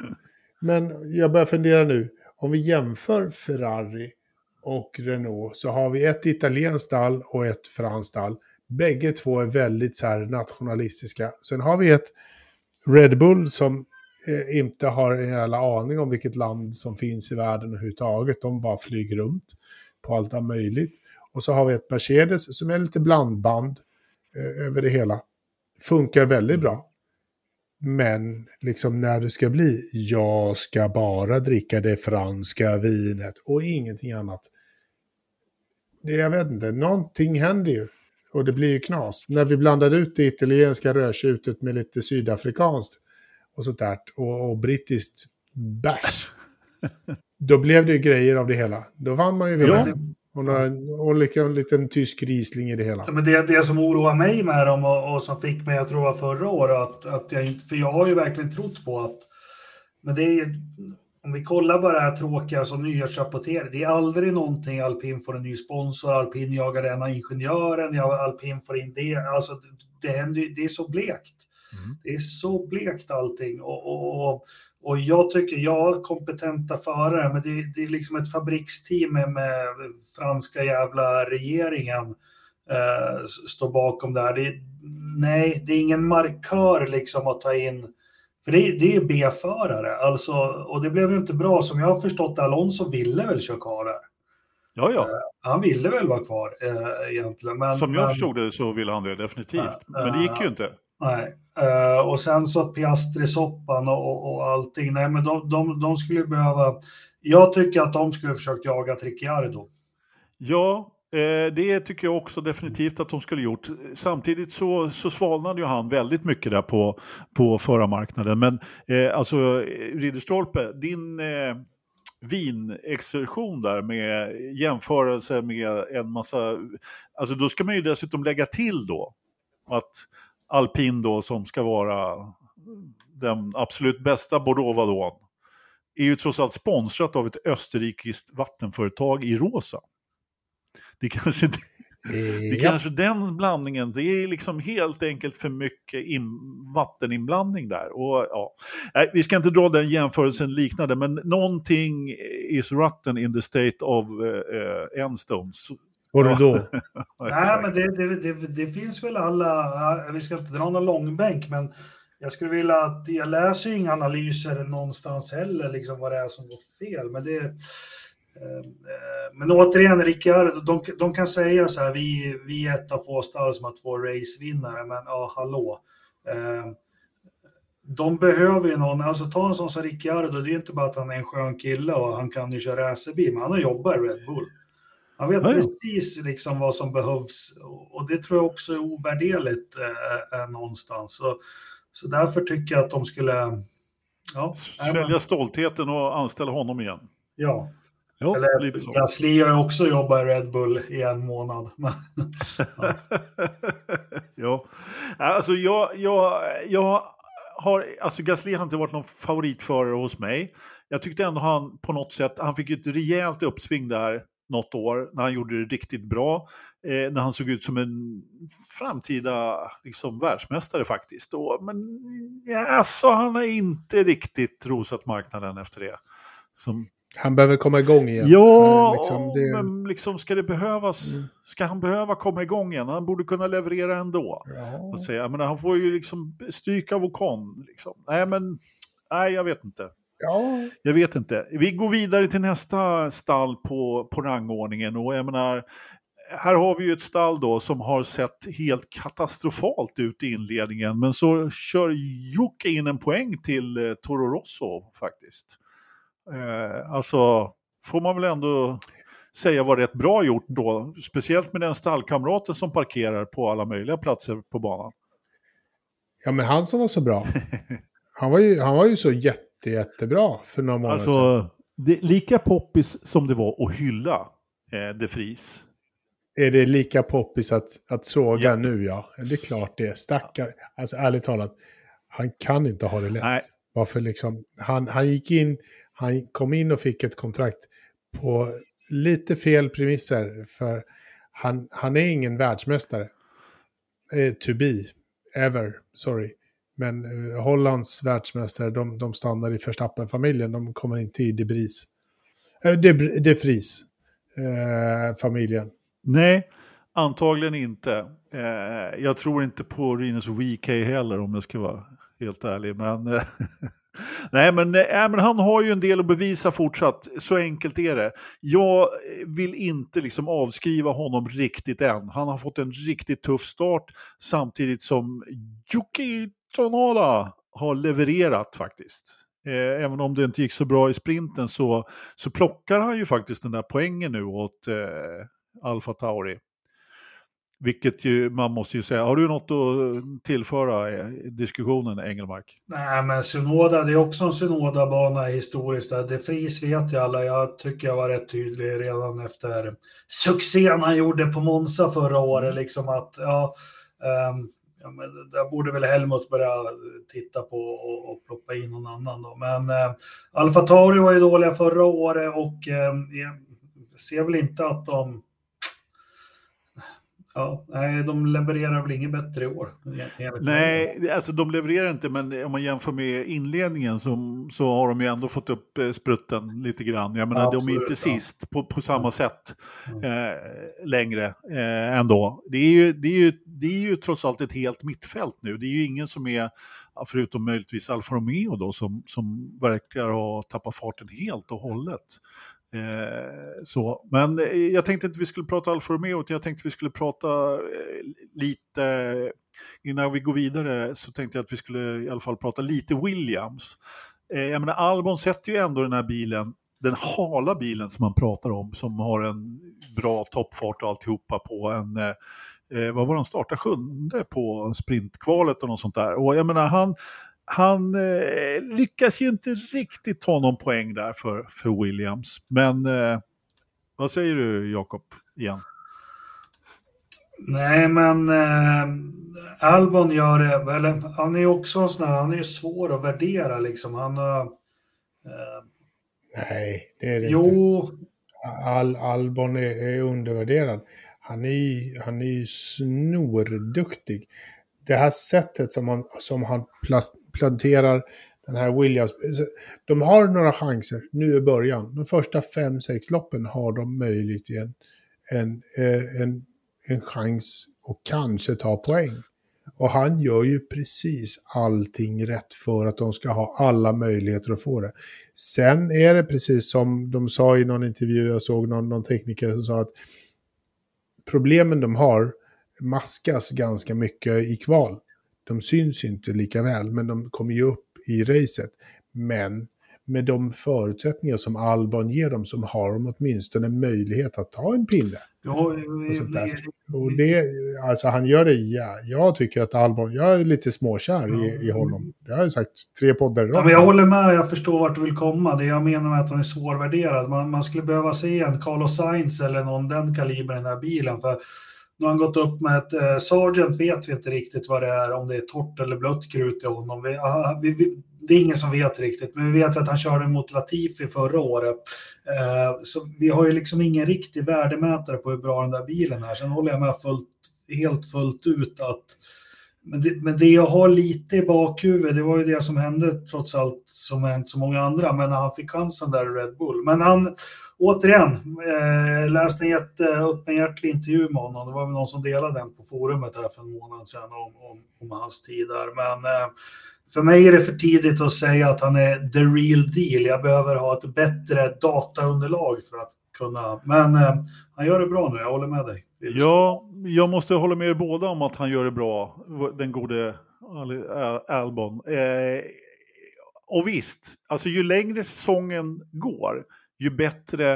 men jag börjar fundera nu. Om vi jämför Ferrari och Renault så har vi ett italienskt stall och ett franskt stall. Bägge två är väldigt så här nationalistiska. Sen har vi ett Red Bull som eh, inte har en jävla aning om vilket land som finns i världen överhuvudtaget. De bara flyger runt på allt möjligt. Och så har vi ett Mercedes som är lite blandband eh, över det hela. Funkar väldigt bra. Men liksom när du ska bli, jag ska bara dricka det franska vinet och ingenting annat. Det, jag vet inte, någonting händer ju. Och det blir ju knas. När vi blandade ut det italienska rödtjutet med lite sydafrikanskt och sånt där. Och, och brittiskt bärs. Då blev det ju grejer av det hela. Då vann man ju VM. Och, några, och liksom en liten tysk risling i det hela. Ja, men det, det som oroar mig med dem och, och som fick mig, jag tror var förra året, att, att jag inte, för jag har ju verkligen trott på att, men det är om vi kollar bara det här tråkiga som nyhetsrapporterar, det är aldrig någonting alpin får en ny sponsor, alpin jagar ena ingenjören, alpin får in det, alltså det, händer, det är så blekt. Mm. Det är så blekt allting och, och, och, och jag tycker, ja, kompetenta förare, men det, det är liksom ett fabriksteam med, med franska jävla regeringen eh, står bakom det här. Det, nej, det är ingen markör liksom att ta in, för det, det är B-förare, alltså, och det blev ju inte bra. Som jag har förstått Alonso ville väl köra kvar här. Ja, ja. Eh, han ville väl vara kvar eh, egentligen. Men, Som jag men, förstod det så ville han det definitivt. men det gick ju inte. Nej, Uh, och sen så Piastri-soppan och, och, och allting. Nej, men de, de, de skulle behöva... Jag tycker att de skulle försökt jaga Ricciardo. Ja, eh, Eh, det tycker jag också definitivt att de skulle gjort. Samtidigt så, så svalnade ju han väldigt mycket där på, på förarmarknaden. Men eh, alltså, Ridderstolpe, din eh, vinexertion där med jämförelse med en massa... Alltså då ska man ju dessutom lägga till då att alpin då som ska vara den absolut bästa Bordeaux-vadån är ju trots allt sponsrat av ett österrikiskt vattenföretag i rosa. Det är kanske, det är kanske den blandningen, det är liksom helt enkelt för mycket in, vatteninblandning där. Och, ja. Nej, vi ska inte dra den jämförelsen liknande, men någonting is rotten in the state of uh, Enstones. Bordeaux. Nej, men det, det, det, det, finns väl alla, vi ska inte dra någon långbänk, men jag skulle vilja att, jag läser inga analyser någonstans heller, liksom vad det är som går fel, men det eh, men återigen, Rickard, de, de kan säga så här, vi, vi är ett av få stall som har två racevinnare, men ja, hallå. Eh, de behöver ju någon, alltså ta en sån som Ricciardo, det är inte bara att han är en skön kille och han kan ju köra racerbil, men han har jobbat i Red Bull. Han vet ja, precis liksom vad som behövs och det tror jag också är ovärderligt eh, eh, någonstans. Så, så därför tycker jag att de skulle... Ja, Svälja stoltheten och anställa honom igen. Ja. Ja Eller lite så. Gasly har ju också jobbat i Red Bull i en månad. ja. ja, alltså jag, jag, jag har, alltså Gasly har inte varit någon favoritförare hos mig. Jag tyckte ändå han på något sätt, han fick ett rejält uppsving där något år när han gjorde det riktigt bra. Eh, när han såg ut som en framtida liksom, världsmästare faktiskt. Och, men ja, så han har inte riktigt rosat marknaden efter det. Som... Han behöver komma igång igen. Ja, eh, liksom det... men liksom ska det behövas? Mm. Ska han behöva komma igång igen? Han borde kunna leverera ändå. Ja. Att säga. Men han får ju liksom stryka av Ocon. Liksom. Nej, men nej, jag vet inte. Ja. Jag vet inte. Vi går vidare till nästa stall på, på rangordningen. Och jag menar, här har vi ju ett stall då som har sett helt katastrofalt ut i inledningen. Men så kör Jocke in en poäng till eh, Toro Rosso faktiskt. Eh, alltså, får man väl ändå säga var rätt bra gjort då. Speciellt med den stallkamraten som parkerar på alla möjliga platser på banan. Ja, men han som var så bra. Han var ju, han var ju så jätte jätte, jättebra för några månader alltså, sedan. Det, lika poppis som det var att hylla eh, De Vries är det lika poppis att, att såga yep. nu ja? Det är klart det. Stackar. Alltså ärligt talat, han kan inte ha det lätt. Nej. Varför liksom, han, han gick in, han kom in och fick ett kontrakt på lite fel premisser. För han, han är ingen världsmästare. Eh, to be, ever, sorry. Men eh, Hollands världsmästare, de, de stannar i Verstappen-familjen. De kommer inte i De Vries. Eh, De, De Vries, eh, familjen. Nej, antagligen inte. Eh, jag tror inte på Rinus WK heller om jag ska vara helt ärlig. Men, eh, nej, men, äh, men han har ju en del att bevisa fortsatt, så enkelt är det. Jag eh, vill inte liksom avskriva honom riktigt än. Han har fått en riktigt tuff start samtidigt som Yuki Tsunoda har levererat faktiskt. Eh, även om det inte gick så bra i sprinten så, så plockar han ju faktiskt den där poängen nu åt eh, Alfa Tauri. Vilket ju, man måste ju säga, har du något att tillföra i diskussionen Engelmark? Nej men Synoda, det är också en Synoda-bana historiskt. Det Fris vet ju alla, jag tycker jag var rätt tydlig redan efter succén han gjorde på Monza förra året. Liksom att, ja, um, ja, men där borde väl Helmut börja titta på och, och plocka in någon annan då. Men eh, Alfa Tauri var ju dåliga förra året och eh, ser väl inte att de Ja, nej, de levererar väl inget bättre i år. Nej, alltså de levererar inte, men om man jämför med inledningen så, så har de ju ändå fått upp eh, sprutten lite grann. Jag menar, ja, de är inte sist på, på samma sätt eh, längre eh, ändå. Det är, ju, det, är ju, det är ju trots allt ett helt mittfält nu. Det är ju ingen som är, förutom möjligtvis Alfa Romeo då, som, som verkar ha tappat farten helt och hållet. Eh, så. Men eh, jag tänkte inte vi skulle prata Alfa Romeo, utan jag tänkte vi skulle prata eh, lite, eh, innan vi går vidare så tänkte jag att vi skulle i alla fall prata lite Williams. Eh, jag menar Albon sätter ju ändå den här bilen, den hala bilen som man pratar om, som har en bra toppfart och alltihopa på en eh, eh vad var han startade sjunde på sprintkvalet och något sånt där. Och jag menar han, han eh, lyckas ju inte riktigt ta någon poäng där för, för Williams. Men eh, vad säger du Jakob igen? Nej, men eh, Albon gör det, eller han är ju också en sån här, han är ju svår att värdera liksom. Han har... Eh, Nej, det är det jo. inte. Al, Albon är, är undervärderad. Han är, han är ju snorduktig det här sättet som han, som han planterar den här Williams. De har några chanser nu i början. De första fem, sex loppen har de möjligt en, en, eh, en, en chans och kanske ta poäng. Och han gör ju precis allting rätt för att de ska ha alla möjligheter att få det. Sen är det precis som de sa i någon intervju, jag såg någon, någon tekniker som sa att problemen de har maskas ganska mycket i kval. De syns inte lika väl, men de kommer ju upp i racet. Men med de förutsättningar som Albon ger dem så har de åtminstone möjlighet att ta en pinne. Ja, och, och det, alltså han gör det, ja, jag tycker att Albon, jag är lite småkär ja. i, i honom. Det har jag sagt tre poddar ja, men Jag håller med, jag förstår vart du vill komma. Det jag menar med att han är svårvärderad. Man, man skulle behöva se en Carlos Sainz eller någon den kalibern i den här bilen. För nu har han gått upp med ett eh, Sargent vet vi inte riktigt vad det är, om det är torrt eller blött krut i honom. Vi, aha, vi, vi, det är ingen som vet riktigt, men vi vet att han körde mot Latifi förra året. Eh, så vi har ju liksom ingen riktig värdemätare på hur bra den där bilen är. Sen håller jag med fullt, helt fullt ut att men det, men det jag har lite i bakhuvudet, det var ju det som hände trots allt som hänt så många andra, men när han fick chansen där i Red Bull. Men han, återigen, eh, läste en jätteöppenhjärtig intervju med honom. Det var väl någon som delade den på forumet här för en månad sedan om, om, om hans tid där. Men eh, för mig är det för tidigt att säga att han är the real deal. Jag behöver ha ett bättre dataunderlag för att kunna... Men eh, han gör det bra nu, jag håller med dig. Ja, jag måste hålla med er båda om att han gör det bra, den gode Albon. Eh, och visst, alltså ju längre säsongen går, ju bättre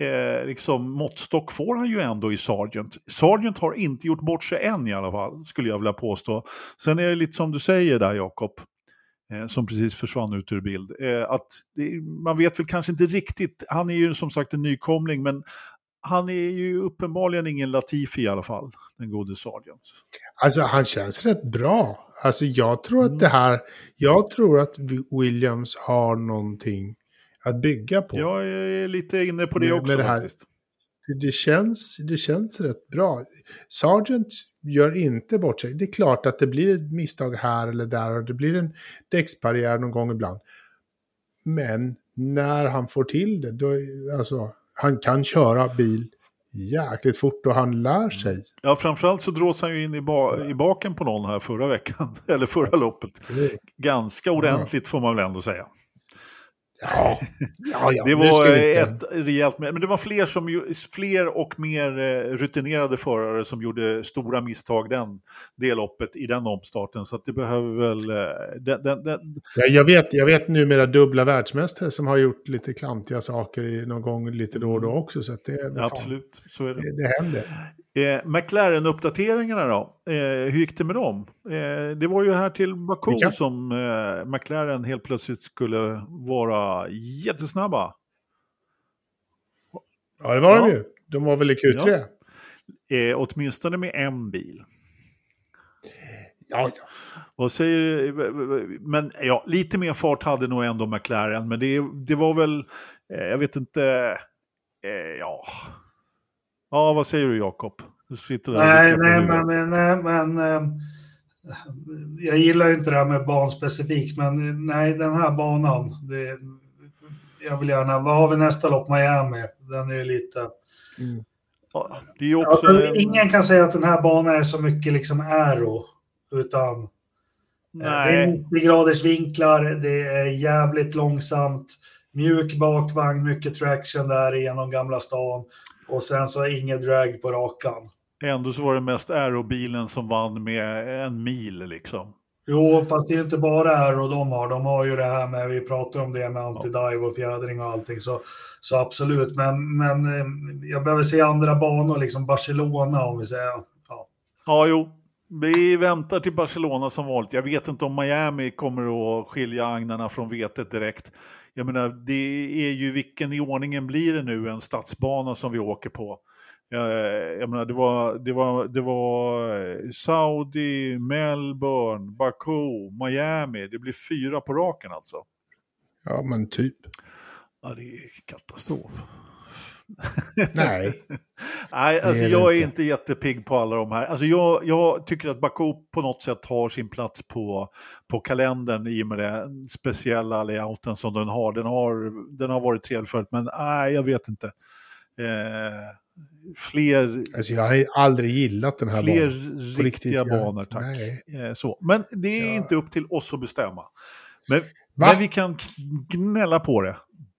eh, liksom, måttstock får han ju ändå i Sargent. Sargent har inte gjort bort sig än i alla fall, skulle jag vilja påstå. Sen är det lite som du säger där, Jakob, eh, som precis försvann ut ur bild, eh, att det, man vet väl kanske inte riktigt, han är ju som sagt en nykomling, men han är ju uppenbarligen ingen Latifi i alla fall, den gode Sargent. Alltså han känns rätt bra. Alltså jag tror att det här, jag tror att Williams har någonting att bygga på. Jag är lite inne på det Med- också med det här. faktiskt. Det känns, det känns rätt bra. Sargent gör inte bort sig. Det är klart att det blir ett misstag här eller där och det blir en däcksbarriär någon gång ibland. Men när han får till det, då, alltså, han kan köra bil jäkligt fort och han lär sig. Ja, framförallt så drås han ju in i, ba i baken på någon här förra veckan, eller förra loppet. Ganska ordentligt får man väl ändå säga. Ja, ja, ja Det var inte- ett rejält, men det var fler, som, fler och mer eh, rutinerade förare som gjorde stora misstag den, det loppet i den omstarten. Så att det behöver väl... eh, Den, den, den, Ja, jag, vet, jag vet numera dubbla världsmästare som har gjort lite klantiga saker i, någon gång lite då och då också. Så det, vad fan, absolut, så är det. det, det händer. Eh, McLaren-uppdateringarna då? Eh, hur gick det med dem? Eh, det var ju här till Baku Vilka? som eh, McLaren helt plötsligt skulle vara jättesnabba. Ja, det var de Ja. ju. De var väl i Q3? Ja, Eh, åtminstone med en bil. ja. Vad säger Men ja, lite mer fart hade nog ändå McLaren, men det, det var väl, eh, jag vet inte, ja. Ja, vad säger du Jakob? Du sitter där och Nej, nej, men, nej, men eh, jag gillar ju inte det här med banspecifikt, men eh, nej, den här banan, det, jag vill gärna, vad har vi nästa lopp, Miami? Den är ju lite... Mm. Ja, det är också... Alltså, ingen kan säga att den här banan är så mycket liksom aero, utan eh, det är nej, 90 graders vinklar, det är jävligt långsamt, mjuk bakvagn, mycket traction där genom Gamla stan och sen så inget drag på rakan. ändå så var det mest aerobilen som vann med en mil liksom. Jo, fast det är inte bara aero de har. De har ju det här med, vi pratar om det med anti-dive och fjädring och allting, så, så absolut. Men, men eh, jag behöver se andra banor, liksom Barcelona om vi säger. Ja. Ja, jo. Vi väntar till Barcelona som vanligt. Jag vet inte om Miami kommer att skilja agnarna från vetet direkt. Jag menar, det är ju vilken i ordningen blir det nu en stadsbana som vi åker på? Jag, jag menar, det var, det, var, det var eh, Saudi, Melbourne, Baku, Miami. Det blir fyra på raken alltså. ja, men typ. Ja, det är katastrof. Nej. Nej, alltså jag är inte. jättepigg på alla de här. Alltså jag, jag tycker att Baku på något sätt har sin plats på, på kalendern i och med den speciella layouten som den har. Den har, den har varit trevlig förut, men nej, jag vet inte. Eh, fler Alltså, jag har aldrig gillat den här fler banan. På riktiga banor, tack. Nej. Eh, så. Men det är Ja. inte upp till oss att bestämma. Men, men vi kan gnälla på det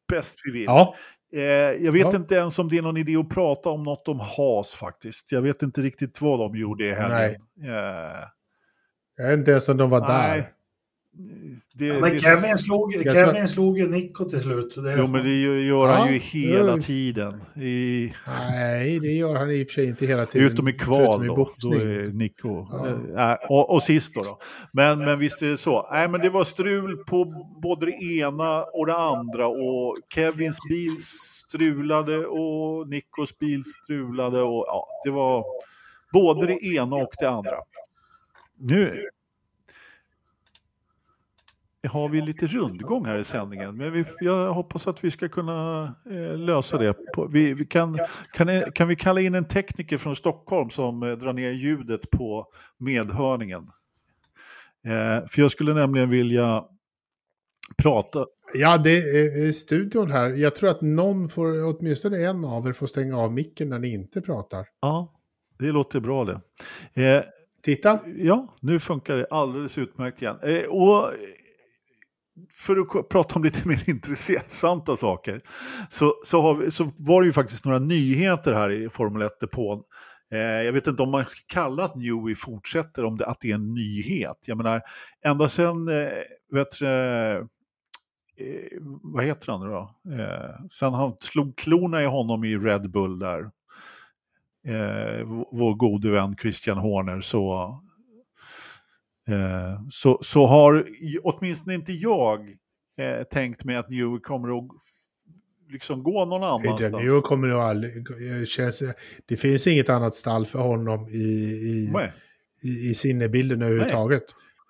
bäst vi vill. Ja, Eh, jag vet Ja. inte ens om det är någon idé att prata om något om Haas faktiskt. Jag vet inte riktigt vad de gjorde i helgen. Eh, jag vet inte ens om de var nej. där. Det, Ja, men det, Kevin slog, Jag Kevin slog ju Nico till slut. Det, jo, men det gör han Ja, ju hela tiden. I, Nej, det gör han i och för sig inte hela tiden. utom i kval i då. Då är Nico. Ja. Eh, och, och sist då. då. Men, men visst är det så. Nej, men det var strul på både det ena och det andra. Och Kevins bil strulade och Nikos bil strulade. Och, ja, det var både det ena och det andra. Nu har vi lite rundgång här i sändningen, men vi, jag hoppas att vi ska kunna eh, lösa det. På, vi, vi kan, kan, kan vi kalla in en tekniker från Stockholm som eh, drar ner ljudet på medhörningen? Eh, för jag skulle nämligen vilja prata. Ja, det är studion här. Jag tror att någon får, åtminstone en av er får stänga av micken när ni inte pratar. Ja, det låter bra det. Eh, Titta. Ja, nu funkar det alldeles utmärkt igen. Eh, och för att prata om lite mer intressanta saker så, så, har vi, så var det ju faktiskt några nyheter här i Formel 1-depån. Eh, jag vet inte om man ska kalla att Newey fortsätter, om det, att det är en nyhet. Jag menar, ända sedan, eh, vet eh, vad heter han nu då? Eh, sen han slog klorna i honom i Red Bull där, eh, vår gode vän Christian Horner, så, så, så har åtminstone inte jag eh, tänkt mig att Newey kommer att liksom gå någon annanstans. Adrian kommer nog aldrig... Känns, det finns inget annat stall för honom i, i, i, i sinnebilden överhuvudtaget.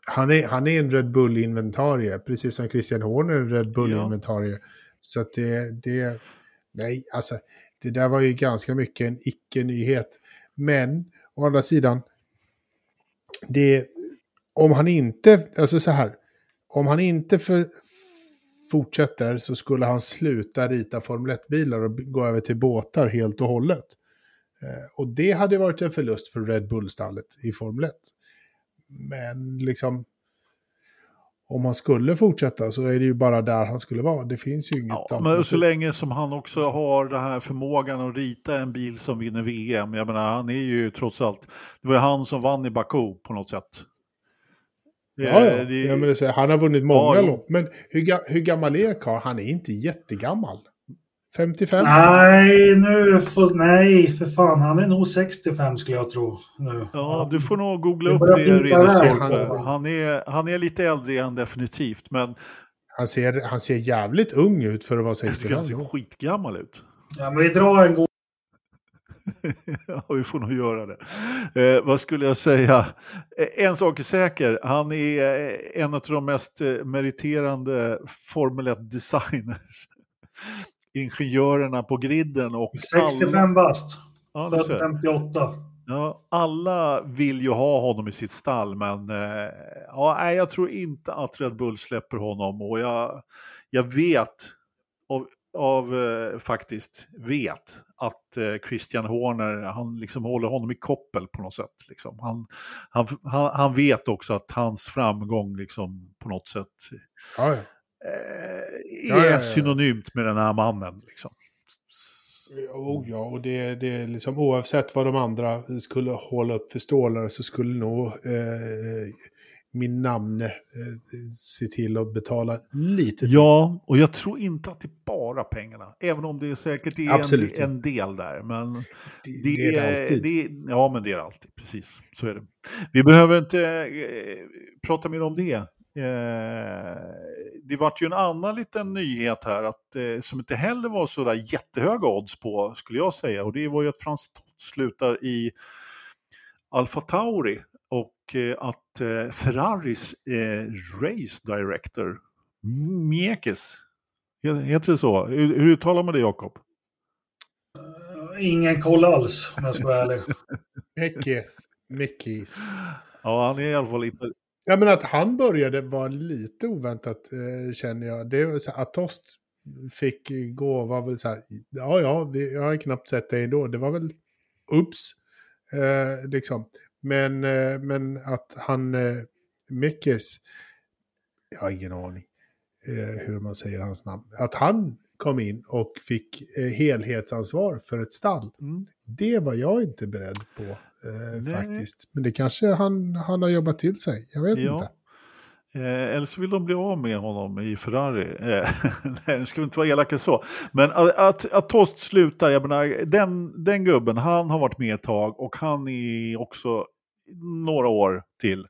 Han är, han är en Red Bull-inventarie, precis som Christian Horner är en Red Bull-inventarie. Ja. Så att det, det... Nej, alltså det där var ju ganska mycket en icke-nyhet. Men å andra sidan, det, om han inte, alltså så här, om han inte för, fortsätter så skulle han sluta rita Formel 1-bilar och gå över till båtar helt och hållet. Eh, och det hade varit en förlust för Red Bull-stallet i Formel 1. Men liksom, om han skulle fortsätta så är det ju bara där han skulle vara. Det finns ju inget ja, Men så länge som han också har den här förmågan att rita en bil som vinner VM. Jag menar, han är ju trots allt, det var ju han som vann i Baku på något sätt. Ja, ja. Det, ja men det, han har vunnit många ja, lopp. Men hur, hur gammal är Karl? Han är inte jättegammal. 55? Nej, nu för, nej, för fan. Han är nog 65 skulle jag tro. Nu. Ja, du får nog googla upp det, Redesorp. Han är, han är lite äldre än definitivt, men... Han ser, han ser jävligt ung ut för att vara 65. Han ser skitgammal ut. Ja, men vi drar en god... ja, vi får nog göra det. Eh, vad skulle jag säga? Eh, en sak är säker, han är eh, en av de mest eh, meriterande Formel 1-designers ingenjörerna på griden. Och 65 alla... bast. Ja, Född 58. Ja, alla vill ju ha honom i sitt stall, men eh, ja, jag tror inte att Red Bull släpper honom. Och jag, jag vet, av, av eh, faktiskt vet, att eh, Christian Horner, han liksom håller honom i koppel på något sätt. Liksom. Han, han, han, han vet också att hans framgång liksom, på något sätt ja, ja eh, är ja, synonymt med den här mannen. Liksom. Oh, ja, och det, det är liksom oavsett vad de andra skulle hålla upp för stålar så skulle nog eh, min namn eh, se till att betala lite. Till. Ja, och jag tror inte att det är bara pengarna. Även om det säkert är en, en, del där. Men det, det, det är det alltid. Det, ja, men det är det alltid. Precis, så är det. Vi behöver inte eh, prata mer om det. Eh, det vart ju en annan liten nyhet här att, eh, som inte heller var så där jättehöga odds på skulle jag säga och det var ju att Frans slutar i Alfa Tauri och eh, att eh, Ferraris eh, race director Miekes, heter det så? Hur, hur uttalar man det Jakob? Ingen koll alls om jag ska vara ärlig. Miekes. Mickis. Ja, han är i alla fall inte... Ja, men att han började var lite oväntat eh, känner jag. Det var så här, att Tost fick gå var väl så här, ja ja, vi, jag har knappt sett det ändå. Det var väl ups, eh, liksom. Men, eh, men att han, eh, Mickes, jag har ingen aning eh, hur man säger hans namn, att han kom in och fick helhetsansvar för ett stall. Mm. Det var jag inte beredd på eh, faktiskt. Men det kanske han, han har jobbat till sig, jag vet ja. inte. Eh, eller så vill de bli av med honom i Ferrari. Eh, nej, nu ska vi inte vara elaka så. Men att, att, att Tost slutar, jag menar, den, den gubben, han har varit med ett tag och han är också några år till.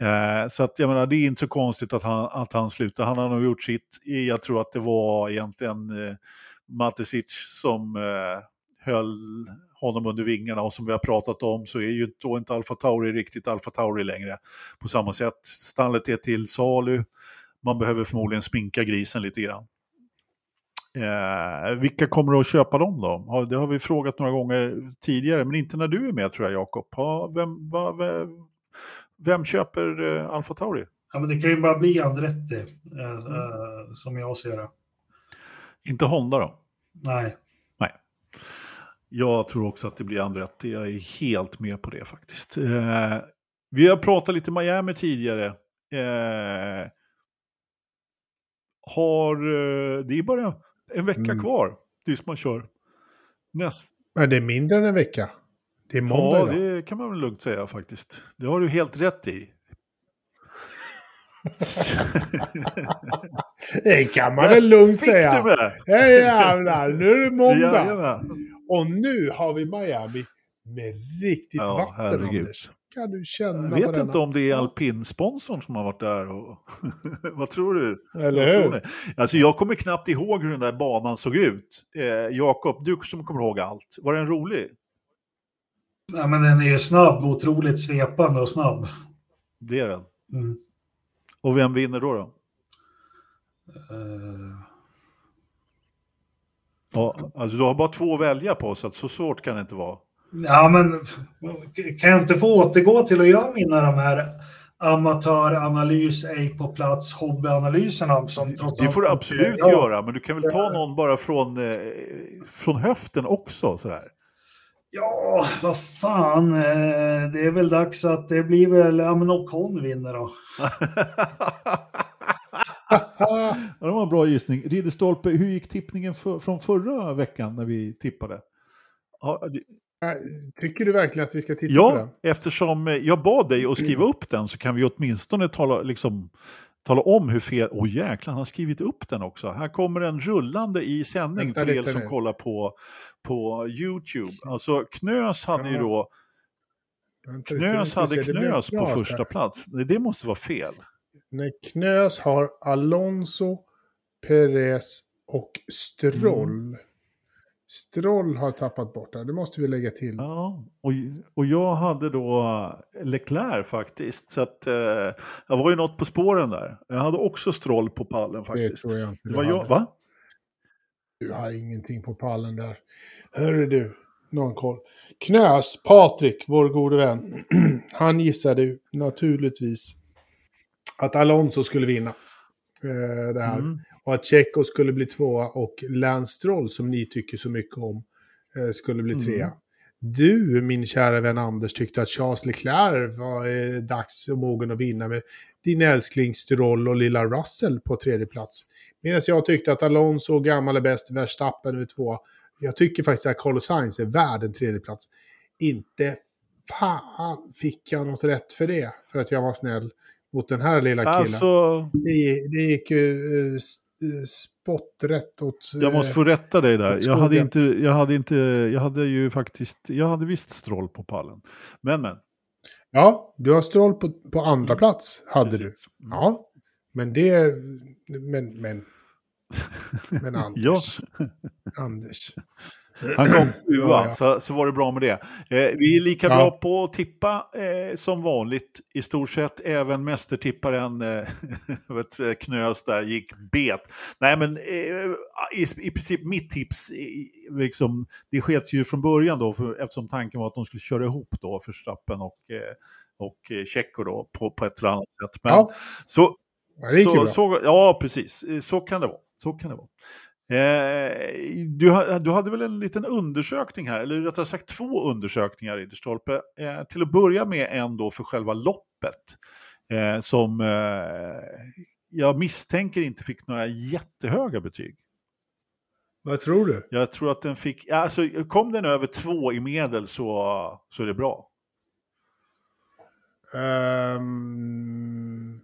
Eh, så att jag menar, det är inte så konstigt att han, att han slutar. Han har nog gjort sitt. Jag tror att det var egentligen eh, Matesic som eh, höll honom under vingarna och som vi har pratat om så är ju då inte Alfa Tauri riktigt Alfa Tauri längre på samma sätt. Stallet är till salu, man behöver förmodligen sminka grisen lite grann. Eh, vilka kommer att köpa dem då? Det har vi frågat några gånger tidigare, men inte när du är med tror jag Jakob. Vem, va, vem, vem köper eh, Alfa Tauri? Ja, men det kan ju bara bli Andretti, eh, mm. eh, som jag ser det. Inte Honda då? Nej. Nej. Jag tror också att det blir Andretti. Jag är helt med på det faktiskt. Eh, vi har pratat lite Miami tidigare. Eh, har, eh, det är bara en vecka mm. kvar tills man kör. Näst... Men det är mindre än en vecka. Det är måndag Ja, idag. det kan man väl lugnt säga faktiskt. Det har du helt rätt i. det kan man väl lugnt säga. Fick du med? Jävlar, nu är det måndag. Och nu har vi Miami med riktigt ja, vatten, herregud. Anders. Kan du känna Jag vet inte om det är alpinsponsorn som har varit där. Och... Vad tror du? Eller tror hur? ni? Alltså jag kommer knappt ihåg hur den där banan såg ut. Eh, Jakob, du som kommer ihåg allt. Var den rolig? Ja, men den är ju snabb, otroligt svepande och snabb. Det är den. Mm. Och vem vinner då? då? Eh, Ja, alltså du har bara två att välja på, så att så svårt kan det inte vara. Ja, men kan jag inte få återgå till att göra mina de här amatöranalys, ej på plats, hobbyanalyserna som trots Det får du absolut Ja. göra, men du kan väl ta någon bara från, eh, från höften också? Sådär. Ja, vad fan. eh, Det är väl dags att det blir väl, ja men Ocon vinner då. ja, det var en bra gissning. Ridderstolpe, hur gick tippningen för, från förra veckan när vi tippade? Ja, Tycker du verkligen att vi ska titta på den? Ja, eftersom eh, jag bad dig att skriva upp den så kan vi åtminstone tala, liksom, tala om hur fel... Åh oh, jäklar, han har skrivit upp den också. Här kommer den rullande i sändning Vänta för er som nu. kollar på, på YouTube. Alltså Knös hade ju Ja, då... Vänta lite, Knös hade se, Knös på första där. plats. Nej, Det måste vara fel. Nej, Knös har Alonso, Perez och Stroll. Mm. Stroll har tappat bort det. Det måste vi lägga till. Ja, och, och jag hade då Leclerc faktiskt. Så att, eh, jag var ju något på spåren där. Jag hade också Stroll på pallen det faktiskt. tror jag inte Det var jag, va? Du har ingenting på pallen där. Hörru du, någon koll. Knös, Patrik, vår gode vän, han gissade ju naturligtvis att Alonso skulle vinna eh, det här. Mm. Och att Checo skulle bli tvåa och Lance Stroll, som ni tycker så mycket om, eh, skulle bli trea. Mm. Du, min kära vän Anders, tyckte att Charles Leclerc var eh, dags och mogen att vinna med din älskling Stroll och lilla Russell på tredje plats. Medan jag tyckte att Alonso, gammal är bäst, Verstappen är tvåa. Jag tycker faktiskt att Carlos Sainz är värd en tredje plats. Inte fan fick jag något rätt för det, för att jag var snäll mot den här lilla killen. Alltså, Det, det gick ju uh, spotträtt åt... jag måste få rätta dig där. åt Jag hade, inte, jag hade inte, jag hade ju faktiskt, jag hade visst Stroll på pallen. Men men. Ja, du har Stroll på, på andra plats, hade du. Precis. Mm. Ja, men det... Men, men... Men Anders. Ja. Anders. Han kom sjua, Ja, ja. så, så var det bra med det. Eh, vi är lika Ja. bra på att tippa eh, som vanligt. I stort sett även mästertipparen eh, Knös där gick bet. Nej men eh, i, i princip mitt tips, i- liksom, det sket ju från början då för, eftersom tanken var att de skulle köra ihop då Verstappen och, eh, och eh, Checo då på, på ett eller annat sätt. Men, Ja, så, så, så, ja, precis. Eh, Så kan det vara. Så kan det vara. Eh, du, du hade väl en liten undersökning här, eller rättare sagt två undersökningar i Stolpe. Eh, till att börja med en då för själva loppet. Eh, som eh, jag misstänker inte fick några jättehöga betyg. Vad tror du? Jag tror att den fick, alltså kom den över två i medel så, så är det bra. Ehm,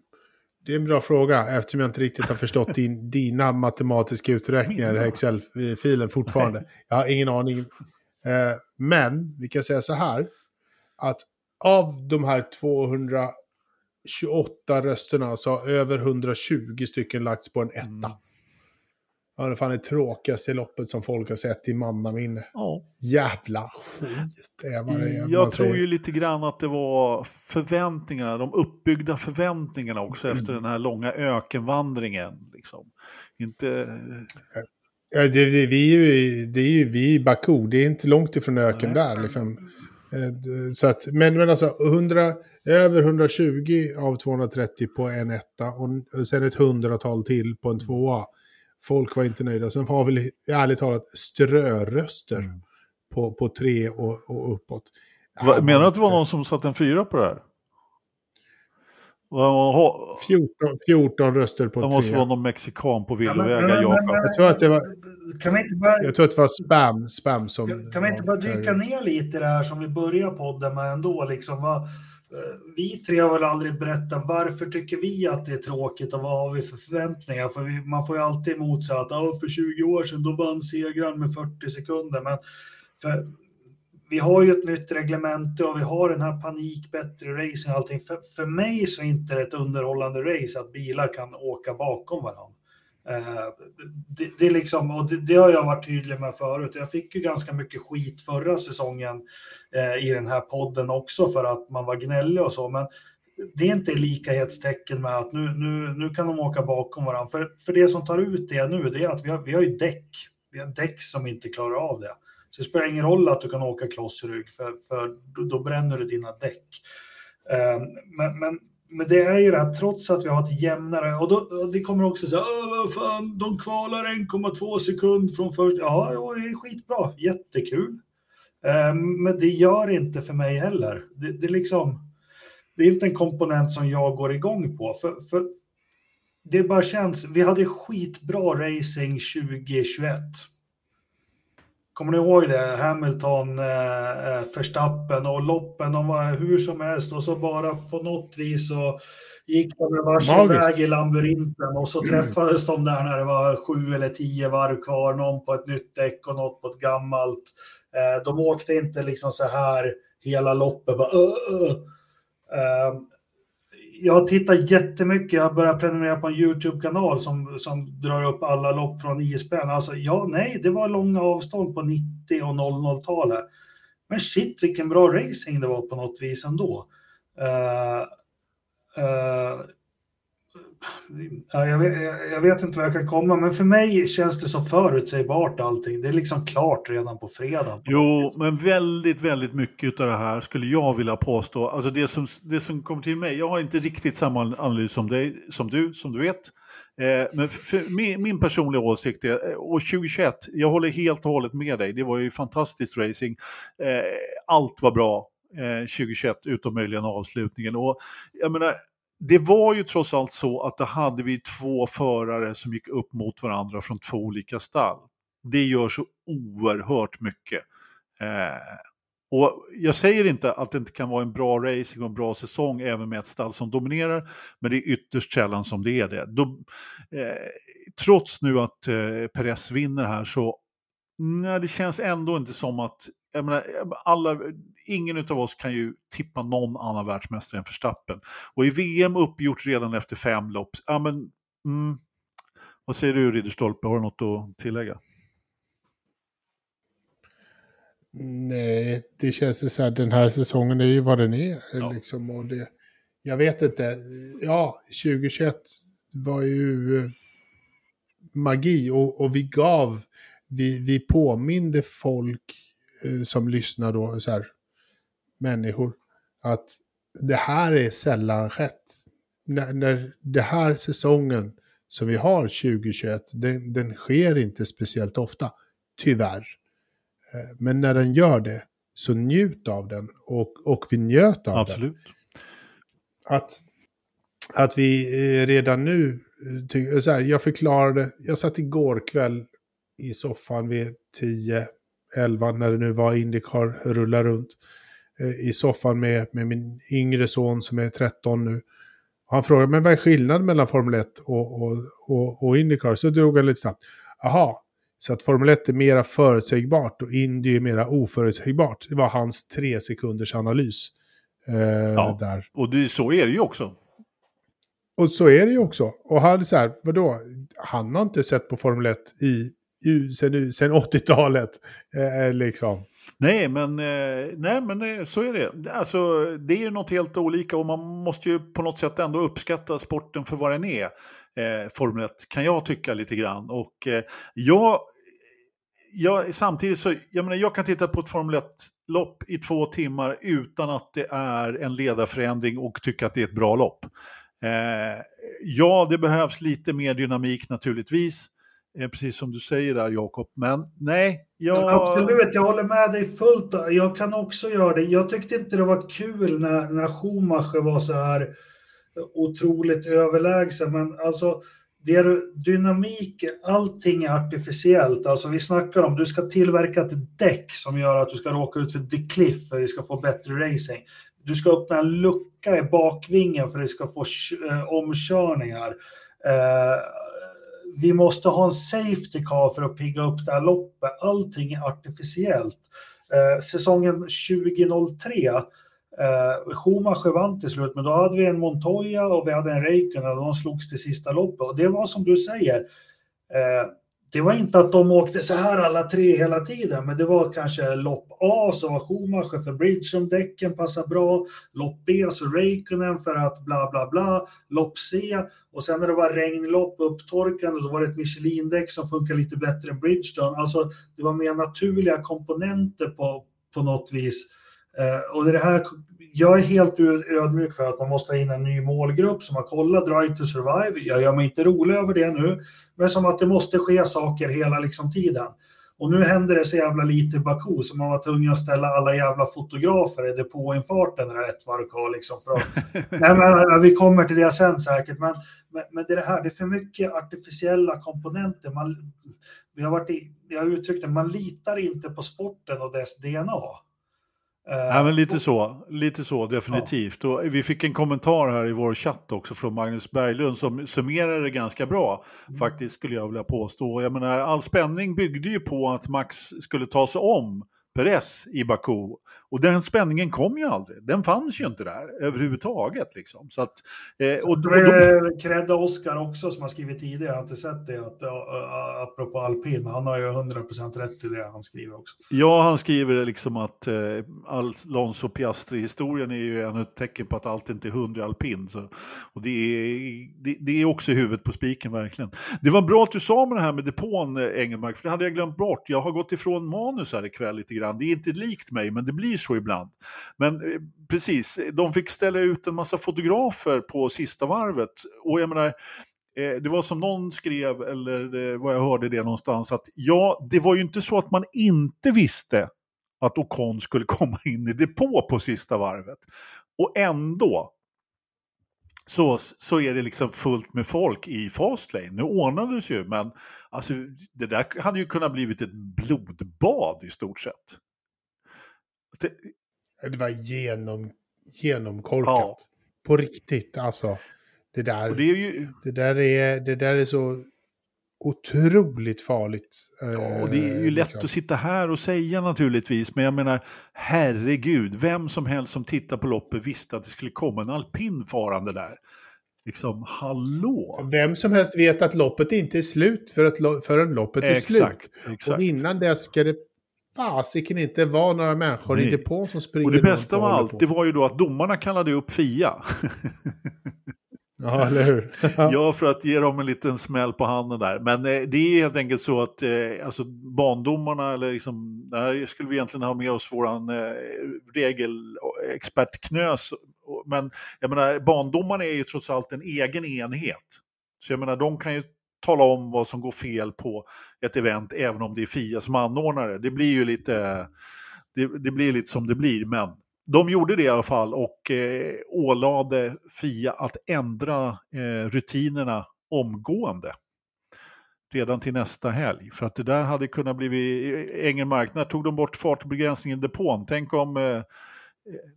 det är en bra fråga eftersom jag inte riktigt har förstått din, dina matematiska uträkningar i Excel-filen fortfarande. Jag har ingen aning. Eh, men vi kan säga så här. Att av de här 228 rösterna så har över 120 stycken lagts på en etta. Mm. Ja, det fan det tråkigaste loppet som folk har sett i mannaminne. Ja. Jävla skit är vad det är. Jag tror säger. ju lite grann att det var förväntningarna, de uppbyggda förväntningarna också efter den här långa ökenvandringen. Liksom. Inte... Ja, det, det, vi är ju, det är ju vi i Baku, det är inte långt ifrån öken Nej. där. Liksom. Eh, Så att, men, men alltså 100, över 120 av 230 på en etta och sen ett hundratal till på en tvåa. Folk var inte nöjda. Sen har vi ärligt talat ströröster Mm. på, på tre och, och uppåt. Va, Ja, menar du att det var någon som satte en fyra på det här? Vad- vad- 14, 14 röster på Det måste tre. vara någon mexikan på Ja, villovägar, men- Jakob. Jag tror att det var, Kan vi inte bara, jag tror att det var spam, spam som... kan vi inte bara dyka ner lite i det här som vi börjar podden med ändå? Liksom, vad, vi tre har väl aldrig berättat varför tycker vi att det är tråkigt och vad har vi för förväntningar? För vi, man får ju alltid emot sig att oh, för 20 år sedan då vann segraren med 40 sekunder. Men för, vi har ju ett nytt reglemente och vi har den här panik, bättre racing och allting. För, för mig så är inte det ett underhållande race att bilar kan åka bakom varandra. Eh, det, det, liksom, och det, det, har jag varit tydlig med förut. Jag fick ju ganska mycket skit förra säsongen eh, i den här podden också för att man var gnällig och så. Men det är inte likhetstecken med att nu, nu, nu kan de åka bakom varandra. För, för det som tar ut det nu, det är att vi har, vi har ju däck. Vi har däck som inte klarar av det. Så det spelar ingen roll att du kan åka kloss i för, för då, då bränner du dina däck. Eh, men, men men det är ju det att trots att vi har ett jämnare, och, då, och det kommer också så fan, de kvalar 1,2 sekund från först. Ja, ja, det är skitbra, jättekul. Um, men det gör inte för mig heller. Det, det, liksom, det är inte en komponent som jag går igång på. För, för det bara känns, vi hade skitbra racing 2021. Kommer ni ihåg det? Hamilton, eh, Verstappen och loppen, de var hur som helst och så bara på något vis så gick de varsin väg i labyrinten och så träffades de där när det var sju eller tio varv kvar, någon på ett nytt däck och något på ett gammalt. Eh, de åkte inte liksom så här hela loppet, bara, uh, uh. Uh, jag tittar jättemycket. Jag börjar prenumerera på en YouTube-kanal som, som drar upp alla lopp från ISBN. Alltså, ja, nej, det var långa avstånd på 90 och 00-talet. Men shit, vilken bra racing det var på något vis ändå. Uh, uh, jag vet, jag vet, inte vad jag kan komma, men för mig känns det så förutsägbart allting. Det är liksom klart redan på fredag. Jo, men väldigt, väldigt mycket av det här skulle jag vilja påstå. Alltså det som, det som kommer till mig, jag har inte riktigt samma analys som, dig, som du, som du vet. Eh, men för, min, min, personliga åsikt är, eh, och år 2021, jag håller helt och hållet med dig. Det var ju fantastiskt racing. Eh, allt var bra eh, 2021, utom möjligen avslutningen. Och jag menar, det var ju trots allt så att då hade vi två förare som gick upp mot varandra från två olika stall. Det gör så oerhört mycket. Eh, och jag säger inte att det inte kan vara en bra racing och en bra säsong även med ett stall som dominerar, men det är ytterst sällan som det är det. Då, eh, trots nu att eh, Perez vinner här så nej, det känns ändå inte som att jag menar, alla, ingen av oss kan ju tippa någon annan världsmästare än Verstappen. Och i VM uppgjort redan efter fem lopp. Ja, men, mm, vad säger du Ridderstolpe, har du något att tillägga? Nej, det känns så här, den här säsongen är ju vad den är. Ja. Liksom, och det, jag vet inte, ja, 2021 var ju eh, magi och, och vi gav, vi, vi påminde folk Eh, som lyssnar då, så här, människor, att det här är sällan skett. När, när det här säsongen som vi har 2021, den, den sker inte speciellt ofta, tyvärr. Eh, men när den gör det, så njut av den. Och, och vi njöt av Absolut. den. Att, att vi eh, redan nu, så här, jag förklarade, jag satt igår kväll i soffan vid 10, 11 när det nu var Indycar rullar runt eh, i soffan med, med min yngre son som är 13 nu. han frågade, men vad är skillnaden mellan Formel 1 och, och, och, och Indycar? Så drog han lite snabbt. Aha, så att Formel 1 är mera förutsägbart och Indy är mera oförutsägbart. Det var hans tre sekunders analys. Eh, ja, där. och det, så är det ju också. Och så är det ju också. Och han, så här, vadå? Han har inte sett på Formel 1 i sen, sen 80-talet. Eh, liksom. Nej men, eh, nej, men eh, så är det. Alltså, det är ju något helt olika och man måste ju på något sätt ändå uppskatta sporten för vad den är. Eh, Formel 1 kan jag tycka lite grann. Och eh, jag, jag, samtidigt så, jag menar jag kan titta på ett Formel 1-lopp i två timmar utan att det är en ledarförändring och tycka att det är ett bra lopp. Eh, ja, det behövs lite mer dynamik naturligtvis Eh, precis som du säger där Jakob. Men nej, jag... Absolut, jag håller med dig fullt. Jag kan också göra det. Jag tyckte inte det var kul när, när Schumacher var så här otroligt överlägsen. Men alltså, det är dynamik, allting är artificiellt. Alltså vi snackar om, du ska tillverka ett däck som gör att du ska råka ut för the cliff för att vi ska få bättre racing. Du ska öppna en lucka i bakvingen för att vi ska få eh, omkörningar. Eh, vi måste ha en safety car för att pigga upp det här loppet. Allting är artificiellt. Eh, säsongen 2003, eh, Schumacher vann till slut, men då hade vi en Montoya och vi hade en Räikkönen och de slogs till sista loppet. Och det var som du säger, eh, det var inte att de åkte så här alla tre hela tiden, men det var kanske lopp A så var Schumacher för Bridgestone däcken passar bra, lopp B så Räikkönen för att bla bla bla, lopp C och sen när det var regnlopp upptorkande då var det ett Michelin-däck som funkar lite bättre än Bridgestone. Alltså det var mer naturliga komponenter på, på något vis. Eh, och det här jag är helt ödmjuk för att man måste ha in en ny målgrupp som har kollat Drive to Survive. Jag gör mig inte rolig över det nu, men som att det måste ske saker hela liksom tiden. Och nu händer det så jävla lite i Baku så man var tvungen att ställa alla jävla fotografer i depåinfarten när ett varv kvar. Liksom för att, nej, men, vi kommer till det sen säkert, men, men, men, det, är det här, det är för mycket artificiella komponenter. Man, vi har varit i, jag har uttryckt det, man litar inte på sporten och dess DNA. Ja, men lite så, lite så definitivt. Ja. Och vi fick en kommentar här i vår chatt också från Magnus Berglund som summerar det ganska bra, mm. faktiskt skulle jag vilja påstå. Jag menar, all spänning byggde ju på att Max skulle ta sig om Perez i Baku. Och den spänningen kom ju aldrig. Den fanns ju inte där överhuvudtaget. Liksom. Så att, eh, och, och då... Credda Oskar också som har skrivit tidigare, jag har inte sett det, att, uh, apropå alpin, han har ju 100% rätt i det han skriver också. Ja, han skriver liksom att eh, Alonso Piastri-historien är ju en tecken på att allt inte är 100 alpin. Så, och det är, det, det, är också huvudet på spiken verkligen. Det var bra att du sa med det här med depån, eh, Engelmark, för det hade jag glömt bort. Jag har gått ifrån manus här ikväll lite grann. Det är inte likt mig, men det blir så ibland. Men eh, precis, de fick ställa ut en massa fotografer på sista varvet. Och jag menar, eh, det var som någon skrev, eller eh, vad jag hörde det någonstans, att ja, det var ju inte så att man inte visste att Ocon skulle komma in i depå på sista varvet. Och ändå så, så är det liksom fullt med folk i Fastlane. Nu ordnades ju, men alltså, det där hade ju kunnat blivit ett blodbad i stort sett. Det, det var genom, genomkorkat. Ja. På riktigt, alltså. Det där, det, ju... det, där är, det där är så otroligt farligt. Ja, och det är ju lätt liksom. att sitta här och säga naturligtvis, men jag menar, herregud, vem som helst som tittar på loppet visste att det skulle komma en alpin farande där. Liksom, hallå! Vem som helst vet att loppet inte är slut för att, förrän loppet är exakt, slut. Exakt. Och innan det ska det fasiken inte vara några människor Nej. i depån som springer Och det bästa av allt, det var ju då att domarna kallade upp Fia. Ja, eller hur? ja, för att ge dem en liten smäll på handen där. Men eh, det är helt enkelt så att eh, alltså, bandomarna, eller liksom, där skulle vi egentligen ha med oss våran eh, regelexpert Knös. Men jag menar, bandomarna är ju trots allt en egen enhet. Så jag menar, de kan ju tala om vad som går fel på ett event, även om det är Fia som anordnare. Det blir ju lite, det, det blir lite som det blir, men de gjorde det i alla fall och eh, ålade Fia att ändra eh, rutinerna omgående. Redan till nästa helg. För att det där hade kunnat bli eh, ingen När tog de bort fartbegränsningen i depån? Tänk om eh, eh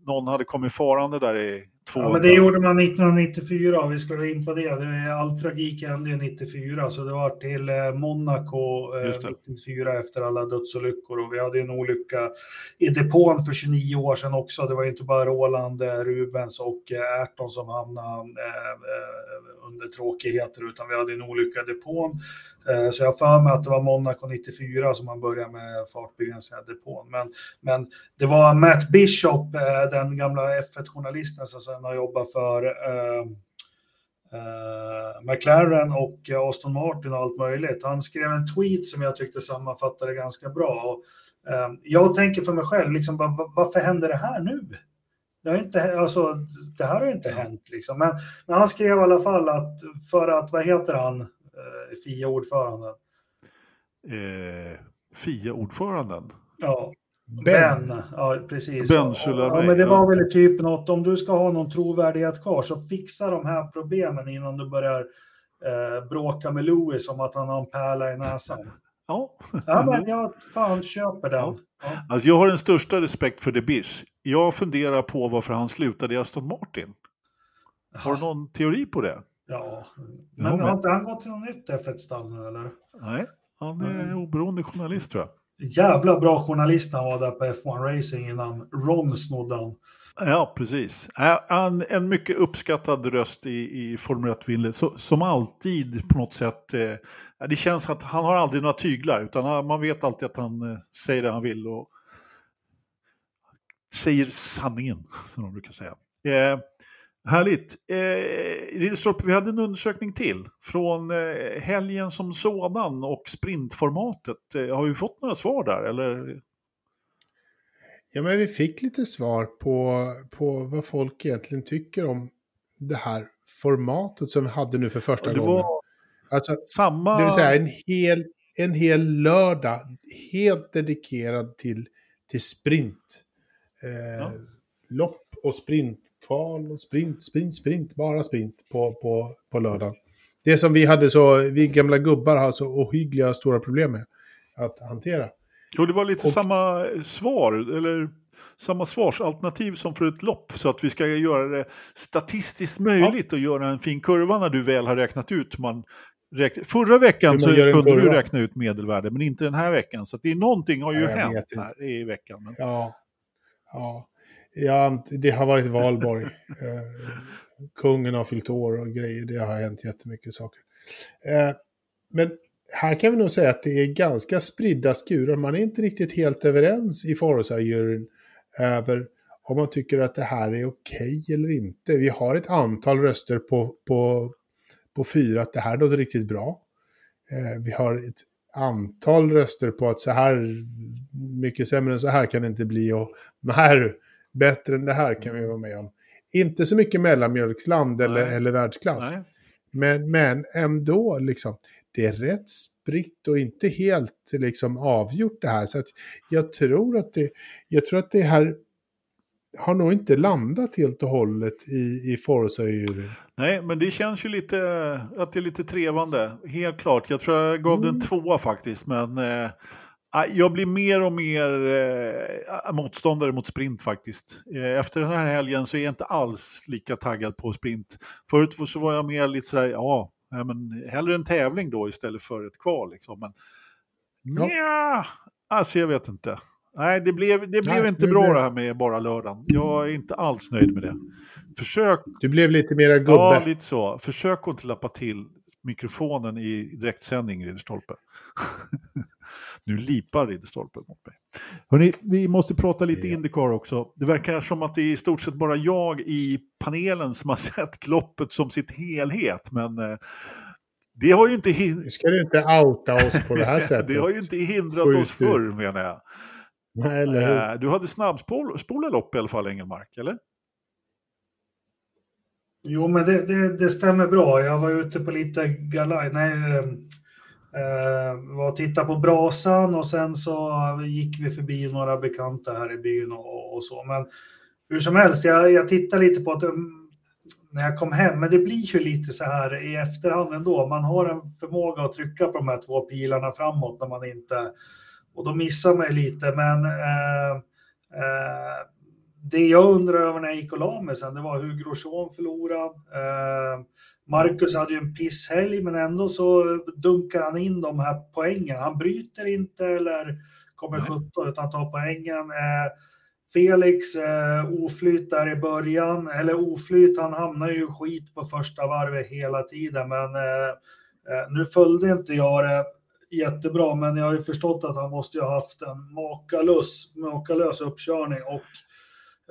någon hade kommit farande där i Ja, men det gjorde man 1994, vi skulle in på det. det all tragik hände ju 94, så det var till eh, Monaco eh, 94 efter alla dödsolyckor. Och vi hade en olycka i depån för 29 år sedan också. Det var inte bara Roland, eh, Rubens och eh, Erton som hamnade under tråkigheter, utan vi hade en olycka i depån. Så jag har för mig att det var Monaco 94 som man började med fartbegränsningar depån. Men, men det var Matt Bishop, den gamla F1-journalisten, som sen har jobbat för uh, uh, McLaren och Aston Martin och allt möjligt. Han skrev en tweet som jag tyckte sammanfattade ganska bra. Och, uh, jag tänker för mig själv, liksom, varför händer det här nu? Det, har inte, alltså, det här har inte hänt. Liksom. Men, men, han skrev i alla fall att för att, vad heter han, FIA-ordföranden? Eh, FIA-ordföranden? Ja, Ben. ben. ja precis. Ben ja, men det var väl typ något, om du ska ha någon trovärdighet kvar så fixa de här problemen innan du börjar eh, bråka med Louis om att han har en pärla i näsan. Ja. ja, men jag fan köper den. Ja. Ja. Alltså jag har den största respekt för Debish. Jag funderar på varför han slutade i Aston Martin. Har du någon teori på det? Ja, men ja, har inte han gått till något nytt F1-stall nu eller? Nej, han är oberoende journalist tror jag. jävla bra journalist han var där på F1 Racing innan Ron snodde han. Ja, precis. En, en mycket uppskattad röst i, i Formel 1 som alltid på något sätt, eh, det känns att han har aldrig några tyglar, utan man vet alltid att han eh, säger det han vill och säger sanningen, som de brukar säga. Eh, Härligt. Eh, Ridderstolpe, vi hade en undersökning till från eh, helgen som sådan och sprintformatet. Eh, har vi fått några svar där eller? Ja, men vi fick lite svar på, på vad folk egentligen tycker om det här formatet som vi hade nu för första det gången. Var alltså, samma... Det vill säga en hel, en hel lördag helt dedikerad till, till sprint. Eh, ja. Och sprintkval och sprint, sprint, sprint, bara sprint på, på, på lördagen. Det som vi hade så, vi gamla gubbar har så ohyggliga stora problem med att hantera. Jo, det var lite och, samma svar, eller samma svarsalternativ som för ett lopp. Så att vi ska göra det statistiskt möjligt ja. att göra en fin kurva när du väl har räknat ut. Man räkna, förra veckan så kunde du räkna ut medelvärde, men inte den här veckan. Så det är någonting har ju ja, hänt här i veckan. Men... Ja. ja, Ja, det har varit valborg. Eh, kungen har fyllt år och grejer. Det har hänt jättemycket saker. Eh, men här kan vi nog säga att det är ganska spridda skurar. Man är inte riktigt helt överens i Forza-juryn över om man tycker att det här är okej okay eller inte. Vi har ett antal röster på, på, på fyra att det här låter riktigt bra. Eh, vi har ett antal röster på att så här mycket sämre än så här kan det inte bli och nej Bättre än det här kan vi vara med om. Inte så mycket mellanmjölksland eller, eller världsklass. Men, men ändå, liksom, det är rätt spritt och inte helt liksom, avgjort det här. Så att jag tror att det, jag tror att det här har nog inte landat helt och hållet i, i forza -juryn. Nej, men det känns ju lite att det är lite trevande. Helt klart. Jag tror jag gav mm. den tvåa faktiskt, men eh, jag blir mer och mer eh, motståndare mot sprint faktiskt. Eh, efter den här helgen så är jag inte alls lika taggad på sprint. Förut så var jag mer lite sådär, ja, men hellre en tävling då istället för ett kval. Liksom. Men ja. ja, alltså jag vet inte. Nej, det blev, det blev Nej, inte bra blev... det här med bara lördagen. Jag är inte alls nöjd med det. Försök... Du blev lite mera gubbe. Ja, lite så. Försök att inte lappa till mikrofonen i direktsändning, Ridderstolpe. nu lipar Ridderstolpe mot mig. Hörrni, vi måste prata lite yeah. Indycar också. Det verkar som att det är i stort sett bara jag i panelen som har sett loppet som sitt helhet, men eh, det har ju inte hindrat... Nu ska du inte outa oss på det här sättet. det har ju inte hindrat oss förr, menar jag. Nej, eller hur? Du hade snabbspolat lopp i alla fall, Engelmark, eller? Jo, men det, det, det, stämmer bra. Jag var ute på lite galaj, nej, eh, var och tittade på brasan och sen så gick vi förbi några bekanta här i byn och, och så. Men hur som helst, jag, jag tittade lite på att mm, när jag kom hem, men det blir ju lite så här i efterhand ändå. Man har en förmåga att trycka på de här två pilarna framåt när man inte, och då missar man ju lite, men eh, eh, det jag undrar över när jag gick och la mig sen, det var hur Grosjean förlorade. Eh, Marcus hade ju en pisshelg, men ändå så dunkar han in de här poängen. Han bryter inte eller kommer 17 utan tar poängen. Eh, Felix eh, oflyt där i början, eller oflyt, han hamnar ju skit på första varvet hela tiden, men eh, eh, nu följde inte jag det jättebra, men jag har ju förstått att han måste ha haft en makalös, makalös uppkörning och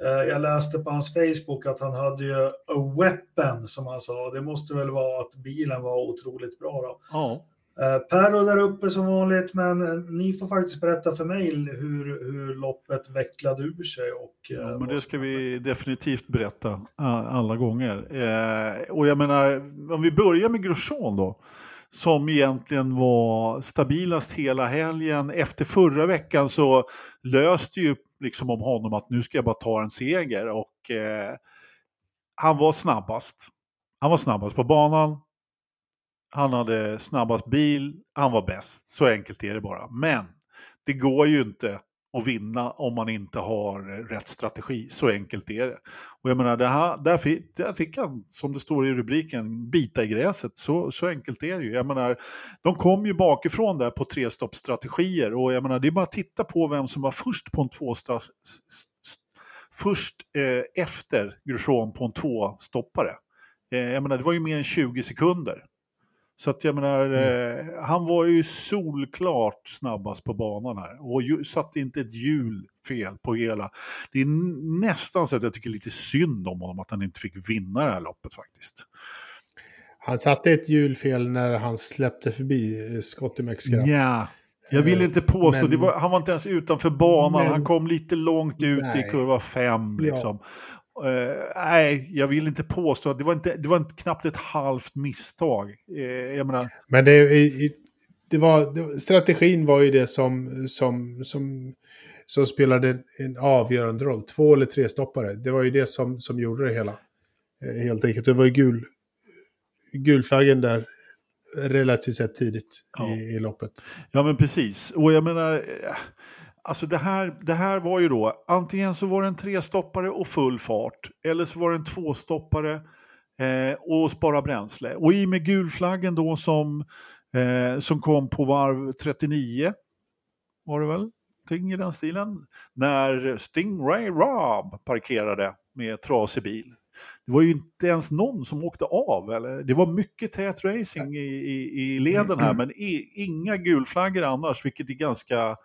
jag läste på hans Facebook att han hade ju a weapon som han sa. Det måste väl vara att bilen var otroligt bra då. Ja. Eh, per där uppe som vanligt, men eh, ni får faktiskt berätta för mig hur, hur loppet vecklade ur sig. Och, ja, men det ska vi definitivt berätta alla gånger. och jag menar, om vi börjar med Grosjean då som egentligen var stabilast hela helgen. Efter förra veckan så löste ju liksom om honom att nu ska jag bara ta en seger och eh, han var snabbast. Han var snabbast på banan. Han hade snabbast bil. Han var bäst. Så enkelt är det bara. Men det går ju inte att vinna om man inte har eh, rätt strategi. Så enkelt är det. Och jag menar, det här, där, fick, där fick han, som det står i rubriken, bita i gräset. Så, så enkelt är det ju. Jag menar, de kom ju bakifrån där på trestoppsstrategier och jag menar, det är bara att titta på vem som var först på en tvåsta, först eh, efter Grosjean på en tvåstoppare. Eh, jag menar, det var ju mer än 20 sekunder. Så att jag menar, mm. eh, han var ju solklart snabbast på banan här och ju, satte inte ett hjul fel på hela. Det är nästan så att jag tycker lite synd om honom att han inte fick vinna det här loppet faktiskt. Han satte ett hjul fel när han släppte förbi eh, Scotty McScrapp. Ja, jag vill inte påstå, men, var, han var inte ens utanför banan, men, han kom lite långt ut nej, i kurva 5. Liksom. Uh, nej, jag vill inte påstå att det var, inte, det var inte knappt ett halvt misstag. Uh, jag menar... Men det, det var, strategin var ju det som, som, som, som spelade en avgörande roll. Två eller tre stoppare. Det var ju det som, som gjorde det hela. Uh, helt enkelt. Det var ju gul, gulflaggen där relativt sett tidigt ja. i, i loppet. Ja, men precis. Och jag menar... Alltså det här, det här var ju då, antingen så var det en trestoppare och full fart, eller så var det en tvåstoppare eh, och spara bränsle. Och i med gulflaggen då som, eh, som kom på varv 39, var det väl? Ting i den stilen. När Stingray Rob parkerade med trasig bil. Det var ju inte ens någon som åkte av. Eller? Det var mycket tät racing i, i, i leden här, mm. men i, inga gulflaggor annars, vilket är ganska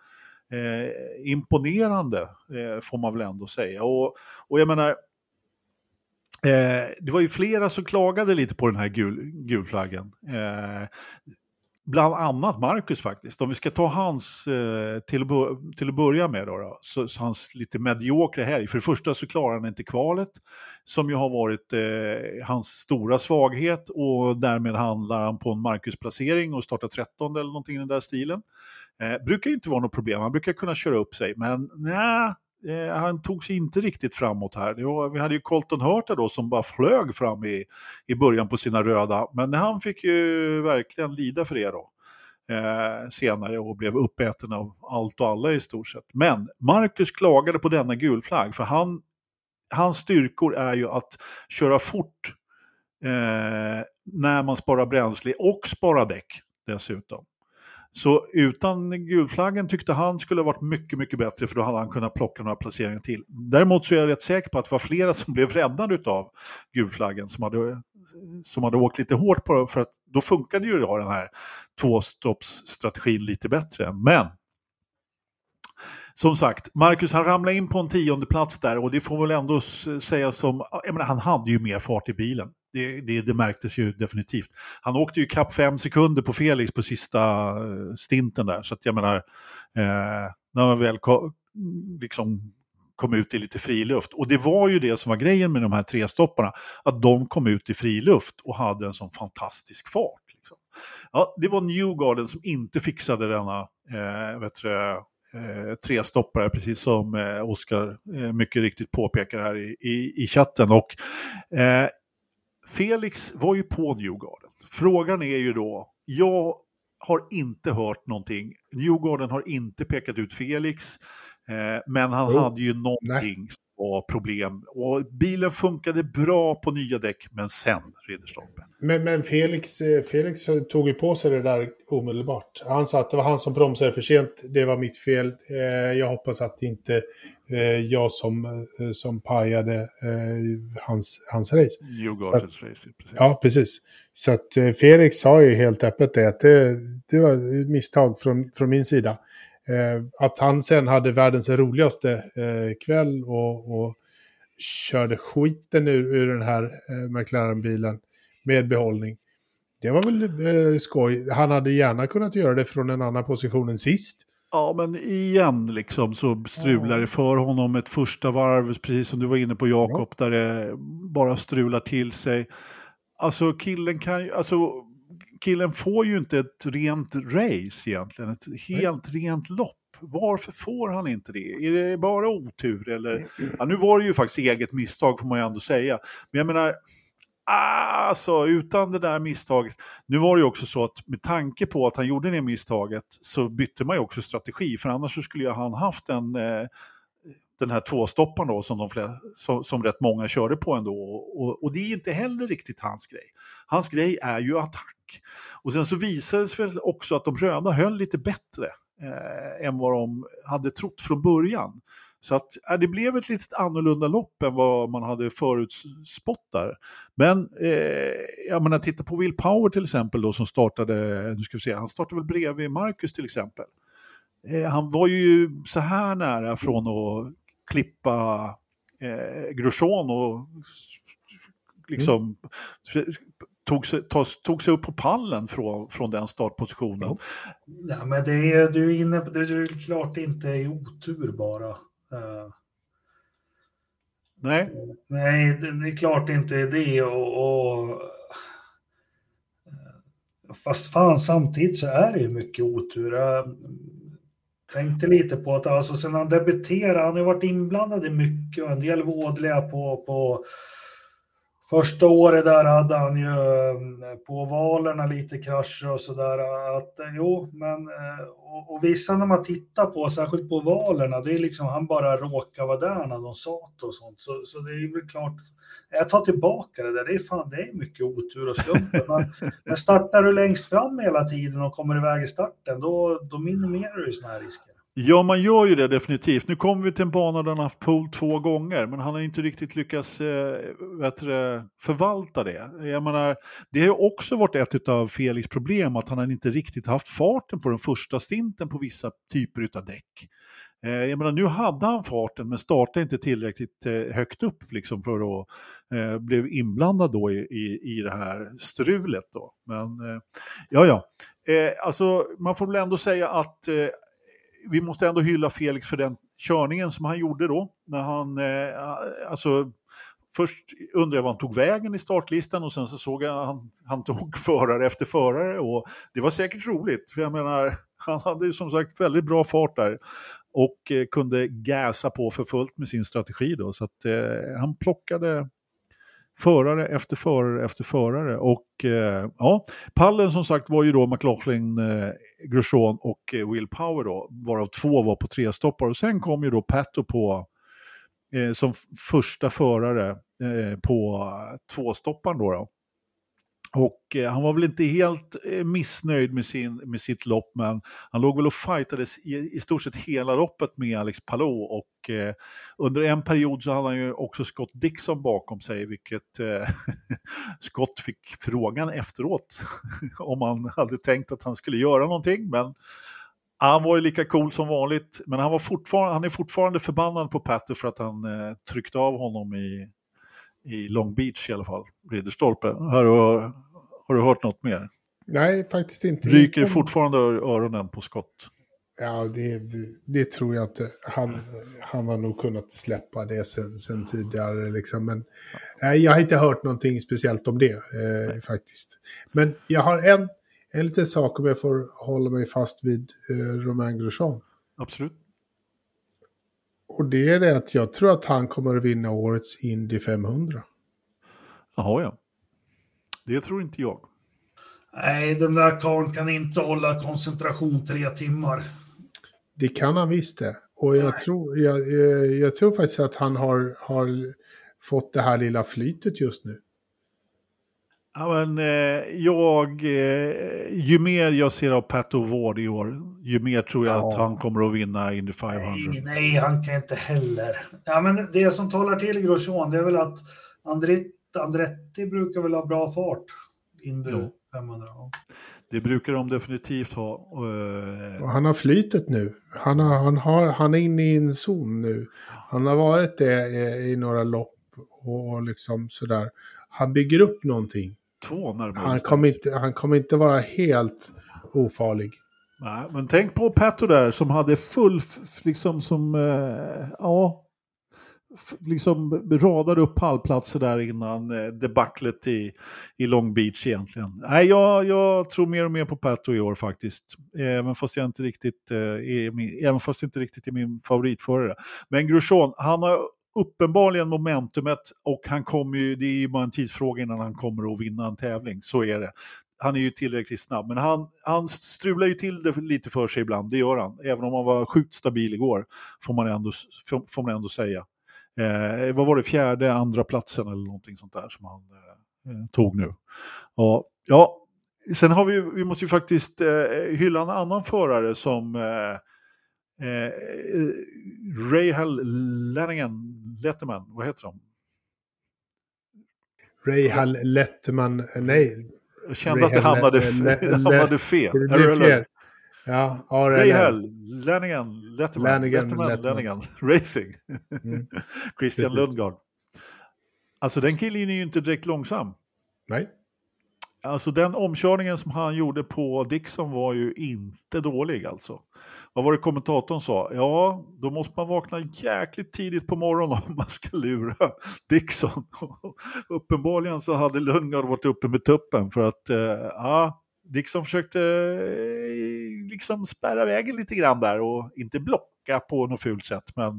eh, imponerande, eh, får man väl ändå säga. Och, och jag menar, eh, det var ju flera som klagade lite på den här gul, gulflaggen. Eh, Bland annat Marcus faktiskt. Om vi ska ta hans eh, till, att till att börja med då, då så, så, hans lite mediokra helg. För det första så klarar han inte kvalet som ju har varit eh, hans stora svaghet och därmed handlar han på en Marcus-placering och startar 13 eller någonting i den där stilen. Eh, brukar inte vara något problem, han brukar kunna köra upp sig men nej, eh, han tog sig inte riktigt framåt här. Var, vi hade ju Colton Hurta då som bara flög fram i, i början på sina röda, men han fick ju verkligen lida för det då. Eh, senare och blev uppäten av allt och alla i stort sett. Men Marcus klagade på denna gulflagg för han, hans styrkor är ju att köra fort eh, när man sparar bränsle och sparar däck dessutom. Så utan gulflaggen tyckte han skulle ha varit mycket, mycket bättre för då hade han kunnat plocka några placeringar till. Däremot så är jag rätt säker på att det var flera som blev räddade av gulflaggen som hade, som hade åkt lite hårt på det för att då funkade ju den här tvåstoppsstrategin lite bättre. Men som sagt, Marcus han ramlade in på en tionde plats där och det får väl ändå sägas som, jag menar, han hade ju mer fart i bilen. Det, det, det, märktes ju definitivt. Han åkte ju kapp fem sekunder på Felix på sista eh, stinten där. Så att jag menar, eh, när man väl kom, liksom kom ut i lite friluft. Och det var ju det som var grejen med de här tre stopparna, att de kom ut i friluft och hade en sån fantastisk fart. Liksom. Ja, det var Newgarden som inte fixade denna eh, vet du, eh, trestoppare, precis som eh, Oskar eh, mycket riktigt påpekar här i, i, i chatten. Och, eh, Felix var ju på Newgarden. Frågan är ju då, jag har inte hört någonting. Newgarden har inte pekat ut Felix, eh, men han oh. hade ju någonting Nej. Var problem. Och bilen funkade bra på nya däck, men sen Ridderstolpe. Men, men Felix, eh, Felix tog ju på sig det där omedelbart. Han sa att det var han som bromsade för sent, det var mitt fel. Eh, jag hoppas att det inte eh, jag som, som pajade hans, hans race. Newgardens race, precis. Ja, precis. Så att Felix sa ju helt öppet det, att det, det var ett misstag från, från min sida. Eh, att han sen hade världens roligaste eh, kväll och, och körde skiten ur, ur den här eh, McLaren-bilen med behållning. Det var väl eh, skoj. Han hade gärna kunnat göra det från en annan position än sist. Ja, men igen liksom så strular det för honom ett första varv, precis som du var inne på Jakob, ja. där det bara strular till sig. Alltså killen kan ju, alltså killen får ju inte ett rent race egentligen, ett helt Nej. rent lopp. Varför får han inte det? Är det bara otur eller? Ja, nu var det ju faktiskt eget misstag får man ju ändå säga. Men jag menar, Alltså, utan det där misstaget. Nu var det ju också så att med tanke på att han gjorde det misstaget så bytte man ju också strategi. För annars så skulle ju han haft en, eh, den här tvåstopparen då som, de flera, som, som rätt många körde på ändå. Och, och det är inte heller riktigt hans grej. Hans grej är ju attack. Och sen så visade det sig också att de röda höll lite bättre eh, än vad de hade trott från början. Så att, eh, det blev ett lite annorlunda lopp än vad man hade förutspått där. Men eh, jag menar, titta på Will Power till exempel då som startade, eh, nu ska vi se, han startade väl bredvid Marcus till exempel. Eh, han var ju så här nära från att klippa eh, Grosjean och liksom mm tog, sig, tog, tog sig upp på pallen från, från den startpositionen. Ja, men det är, du är inne på det, är klart inte är otur bara. Uh, nej. Nej, det, det, är klart inte är det. Och, och, uh, fast fan, samtidigt så är det ju mycket otur. Jag tänkte lite på att alltså, sen han debuterade, han har varit inblandad i mycket och en del vådliga på, på Första året där hade han ju eh, på valerna lite krascher och sådär. Eh, jo, men eh, och, och, vissa när man tittar på, särskilt på valerna, det är liksom han bara råkar vara där när de satt och sånt. Så, så det är väl klart, jag tar tillbaka det där, det är fan, det är mycket otur och slumpen. Men startar du längst fram hela tiden och kommer iväg i starten, då, då minimerar du ju sådana här risker. Ja, man gör ju det definitivt. Nu kommer vi till en bana där han haft pool två gånger, men han har inte riktigt lyckats eh, du, förvalta det. Jag menar, det har ju också varit ett av Felix problem, att han inte riktigt haft farten på den första stinten på vissa typer av däck. Eh, jag menar, nu hade han farten, men startade inte tillräckligt eh, högt upp liksom, för att eh, bli inblandad då i, i, i det här strulet. Då. Men eh, ja, ja. Eh, alltså, man får väl ändå säga att eh, vi måste ändå hylla Felix för den körningen som han gjorde då. När han, eh, alltså, först undrade jag var han tog vägen i startlistan och sen så såg jag att han, han tog förare efter förare och det var säkert roligt. För jag menar, han hade ju som sagt väldigt bra fart där och eh, kunde gasa på för fullt med sin strategi då. Så att eh, han plockade förare efter förare efter förare. Och eh, ja, pallen som sagt var ju då McLaughlin, eh, Grosjean och eh, Will Power då, varav två var på tre stoppar. Och sen kom ju då Pato på eh, som första förare eh, på eh, tvåstopparen då. då. Och eh, han var väl inte helt eh, missnöjd med, sin, med sitt lopp, men han låg väl och fightades i, i stort sett hela loppet med Alex Palou. Och eh, under en period så hade han ju också Scott Dixon bakom sig, vilket eh, Scott fick frågan efteråt om han hade tänkt att han skulle göra någonting. Men han var ju lika cool som vanligt, men han, var fortfarande, han är fortfarande förbannad på Patter för att han eh, tryckte av honom i, i Long Beach i alla fall, Ridderstolpe. Har du, har du hört något mer? Nej, faktiskt inte. Ryker fortfarande öronen på skott? Ja, det, det, tror jag inte. Han, han har nog kunnat släppa det sen, sen tidigare. Liksom. Men nej, jag har inte hört någonting speciellt om det eh, faktiskt. Men jag har en, en liten sak om jag får hålla mig fast vid eh, Romain Grosjean. Absolut. Och det är det att jag tror att han kommer att vinna årets Indy 500. Jaha, ja. Det tror inte jag. Nej, den där karln kan inte hålla koncentration tre timmar. Det kan han visst det. Och jag tror, jag, jag, jag, tror faktiskt att han har, har fått det här lilla flytet just nu. Ja, men, eh, jag, eh, ju mer jag ser av Pat O'Ward i år, ju mer tror jag ja. att han kommer att vinna Indy 500. Nej, nej, han kan inte heller. Ja, men det som talar till Grosjean, det är väl att Andretti, Andretti brukar väl ha bra fart. Indy jo. 500. Ja. Det brukar de definitivt ha. Eh, Och han har flytet nu. Han, har, han, har, han är inne i en zon nu. Han har varit det i, i några lopp och liksom sådär. Han bygger upp någonting två närmare han kommer, inte, han kommer inte vara helt ofarlig. Nej, men tänk på Petto där som hade full, liksom som, eh, ja, liksom radade upp pallplatser där innan eh, debaclet i, i Long Beach egentligen. Nej, jag, jag tror mer och mer på Petto i år faktiskt. Även fast jag inte riktigt, eh, är min, även fast inte riktigt är min favoritförare. Men Grosjean, han har uppenbarligen momentumet och han kommer ju, det är ju bara en tidsfråga innan han kommer att vinna en tävling, så är det. Han är ju tillräckligt snabb, men han, han strular ju till det lite för sig ibland, det gör han. Även om han var sjukt stabil igår, får man ändå, får man ändå säga. Eh, vad var det, fjärde, andra platsen eller någonting sånt där som han eh, eh tog nu. Ja, ja, sen har vi, vi måste ju faktiskt eh, hylla en annan förare som eh, eh, Rahal Lennigan, Letterman, vad heter de? Rahal Letterman, nej. Jag kände att det hamnade, hamnade fel. Det blev fel. Ja, Rahal, Lennigan, Letterman, Lennigan, Letterman, Letterman. Lennigan, Racing. Mm. Christian Lundgaard. Alltså den killen är ju inte direkt långsam. Nej. Alltså den omkörningen som han gjorde på Dixon var ju inte dålig alltså. Vad var det kommentatorn sa? Ja, då måste man vakna jäkligt tidigt på morgonen om man ska lura Dixon. Uppenbarligen så hade Lundgard varit uppe med tuppen för att eh, ja, Dixon försökte eh, liksom spärra vägen lite grann där och inte blocka på något fult sätt. Men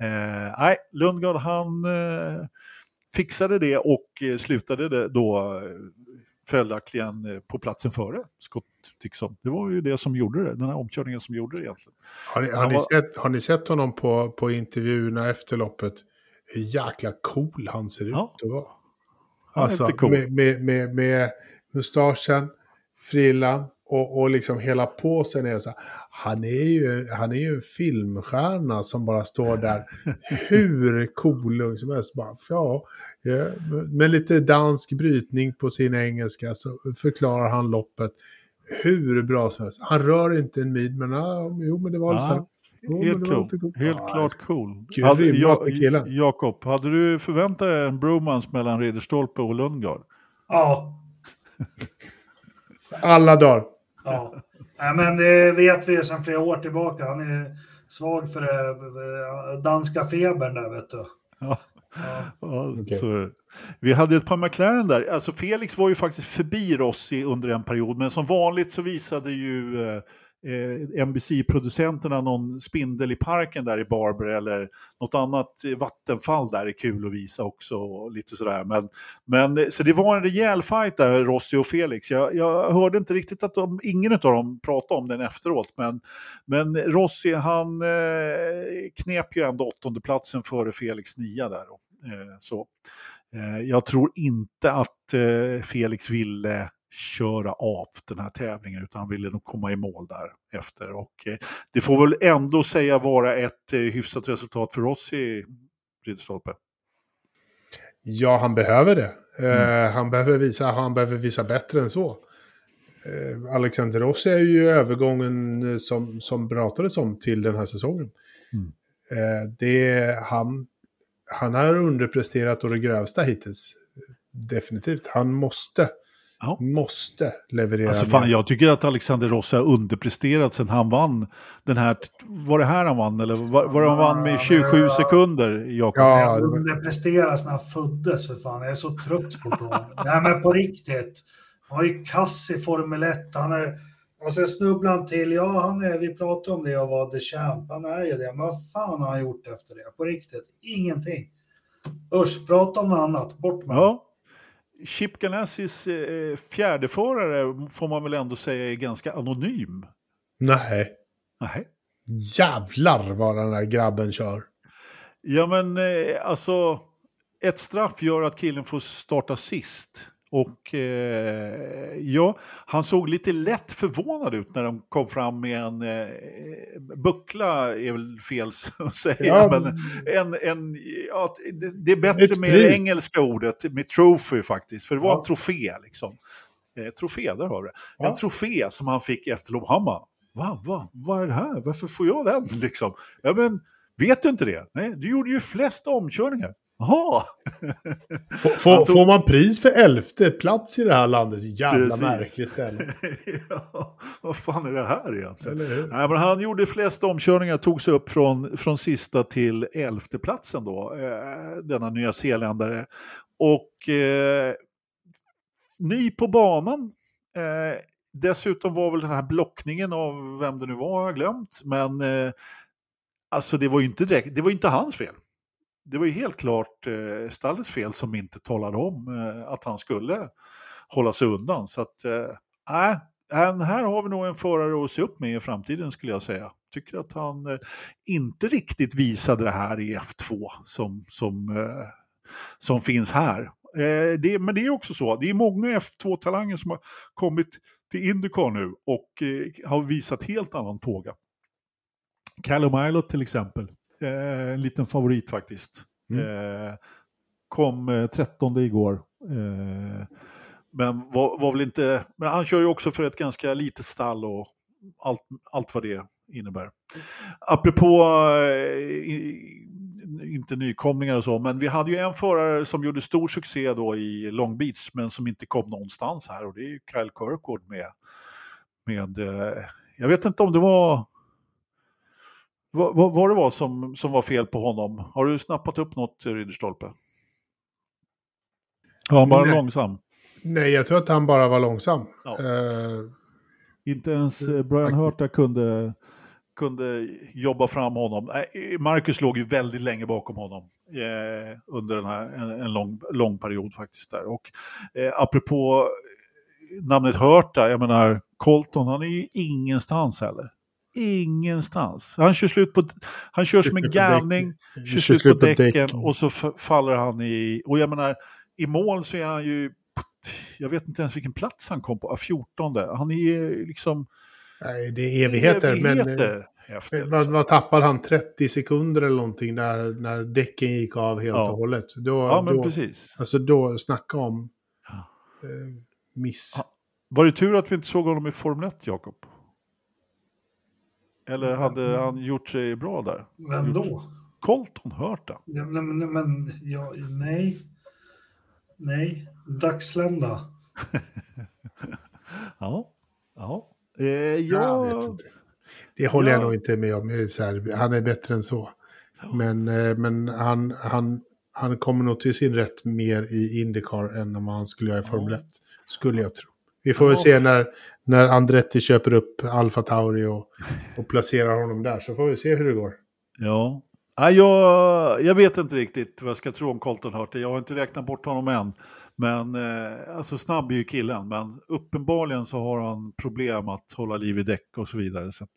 eh, nej, Lundgard han eh, fixade det och eh, slutade det då eh, följaktligen eh, på platsen före Scott Dixon. Det var ju det som gjorde det, den här omkörningen som gjorde det egentligen. Har ni, har ni, var... sett, har ni sett honom på, på intervjuerna efter loppet? Hur jäkla cool han ser ut att vara. Alltså, cool. med, med, med, med mustaschen, frillan och, och liksom hela påsen är så här. Han är, ju, han är ju en filmstjärna som bara står där hur cool som helst. Bara, ja, Ja, med lite dansk brytning på sin engelska så förklarar han loppet hur bra som helst. Han rör inte en mid, men ah, jo, men det var ja, jo, helt, cool. cool. helt ah, klart cool. Hade, Jakob, hade du förväntat dig en bromance mellan Ridderstolpe och Lundgard? Ja. Alla dagar. Ja. ja, men det vet vi sedan flera år tillbaka. Han är svag för det, danska febern där, vet du. Ja. Ja, okay. så, vi hade ett par McLaren där. Alltså Felix var ju faktiskt förbi Rossi under en period, men som vanligt så visade ju eh, eh NBC-producenterna någon spindel i parken där i Barber eller något annat vattenfall där är kul att visa också. Och lite sådär. Men, men, så det var en rejäl fight där, Rossi och Felix. Jag, jag hörde inte riktigt att de, ingen av dem pratade om den efteråt, men, men Rossi han eh, knep ju ändå åttondeplatsen före Felix nia där. Då. Eh, så. Eh, jag tror inte att eh, Felix ville köra av den här tävlingen utan han ville nog komma i mål där efter. Och det får väl ändå säga vara ett hyfsat resultat för oss i Ridderstolpe. Ja, han behöver det. Mm. han, behöver visa, han behöver visa bättre än så. Alexander Rossi är ju övergången som, som pratades om till den här säsongen. Mm. det, han han har underpresterat och det grövsta hittills. Definitivt. Han måste, ja. måste leverera. Alltså fan, jag tycker att Alexander Rossi har underpresterat sen han vann den här, var det här han vann eller var, var han vann med 27 ja, sekunder, Jakob? Ja, han underpresterade sen han föddes för fan, jag är så trött på honom. Nej men på riktigt. Han var ju kass i Formel 1, han är och sen snubblade han till, ja han är, vi pratade om det, jag var the champ, han är ju det, men vad fan har han gjort efter det? På riktigt, ingenting. Usch, prata om något annat, bort med Ja. Chip Ganassis eh, fjärdeförare får man väl ändå säga är ganska anonym? Nej. Nej. Jävlar vad den där grabben kör. Ja men eh, alltså, ett straff gör att killen får starta sist. Och eh, ja, han såg lite lätt förvånad ut när de kom fram med en eh, buckla, är väl fel att säga, ja, men en, en, ja, det, det är bättre med det engelska ordet, med trophy faktiskt, för det var ja. en trofé liksom. Eh, trofé, där har vi det. Ja. En trofé som han fick efter bara, va, va, vad är det här? Varför får jag den liksom? Ja, men, vet du inte det? Nej, du gjorde ju flest omkörningar. Jaha! Får, tog... får, man pris för elfte plats i det här landet? Jävla Precis. märkligt ställe. ja, vad fan är det här egentligen? Nej, men han gjorde flest omkörningar, tog sig upp från, från sista till elfte platsen då, eh, denna nya zeeländare. Och eh, ny på banan. Eh, dessutom var väl den här blockningen av vem det nu var, jag har glömt. Men eh, alltså det var ju inte direkt, det var inte hans fel det var ju helt klart eh, stallets fel som inte talade om eh, att han skulle hålla sig undan. Så att, eh, äh, här har vi nog en förare att se upp med i framtiden skulle jag säga. Tycker att han eh, inte riktigt visade det här i F2 som, som, eh, som finns här. Eh, det, men det är också så, det är många F2-talanger som har kommit till Indycar nu och eh, har visat helt annan tåga. Callum Ilott till exempel, en liten favorit faktiskt. Mm. Eh, kom 13 igår. men var, var väl inte, men han kör ju också för ett ganska litet stall och allt, allt vad det innebär. Apropå, inte nykomlingar och så, men vi hade ju en förare som gjorde stor succé då i Long Beach, men som inte kom någonstans här och det är ju Kyle Kirkwood med, med jag vet inte om det var vad, vad, vad det var som, som var fel på honom. Har du snappat upp något, Ridderstolpe? Var han bara Nej. långsam? Nej, jag tror att han bara var långsam. Ja. Uh, Inte ens eh, Brian Hurta kunde, kunde jobba fram honom. Marcus låg ju väldigt länge bakom honom eh, under den här, en, en, lång, lång period faktiskt. där. Och eh, apropå namnet Hurta, jag menar Colton, han är ju ingenstans heller ingenstans. Han kör, slut på, han kör som en galning, kör slut på däcken och så faller han i... Och jag menar, i mål så är han ju... Jag vet inte ens vilken plats han kom på, 14. Han är liksom... Nej, det är evigheter. evigheter men, efter, vad, liksom. vad tappade han? 30 sekunder eller någonting när, när däcken gick av helt ja. och hållet. Då, ja, men då, precis. Alltså då, snacka om ja. eh, miss. Var det tur att vi inte såg honom i Formel 1, Jakob? Eller hade han gjort sig bra där? Vem då? Colton Hurta. Ja, men, men ja, nej. Nej, dagslända. ja, ja. Eh, ja. Jag vet inte. Det håller ja. jag nog inte med om. Så här, han är bättre än så. Men, eh, men han, han, han kommer nog till sin rätt mer i Indycar än om han skulle göra i Formel 1. Skulle jag tro. Vi får väl se när, när Andretti köper upp Alfa Tauri och, och placerar honom där. Så får vi se hur det går. Ja, Ja, jag, jag vet inte riktigt vad jag ska tro om Colton Hurtig. Jag har inte räknat bort honom än. Men eh, alltså snabb är ju killen, men uppenbarligen så har han problem att hålla liv i däck och så vidare. Så att,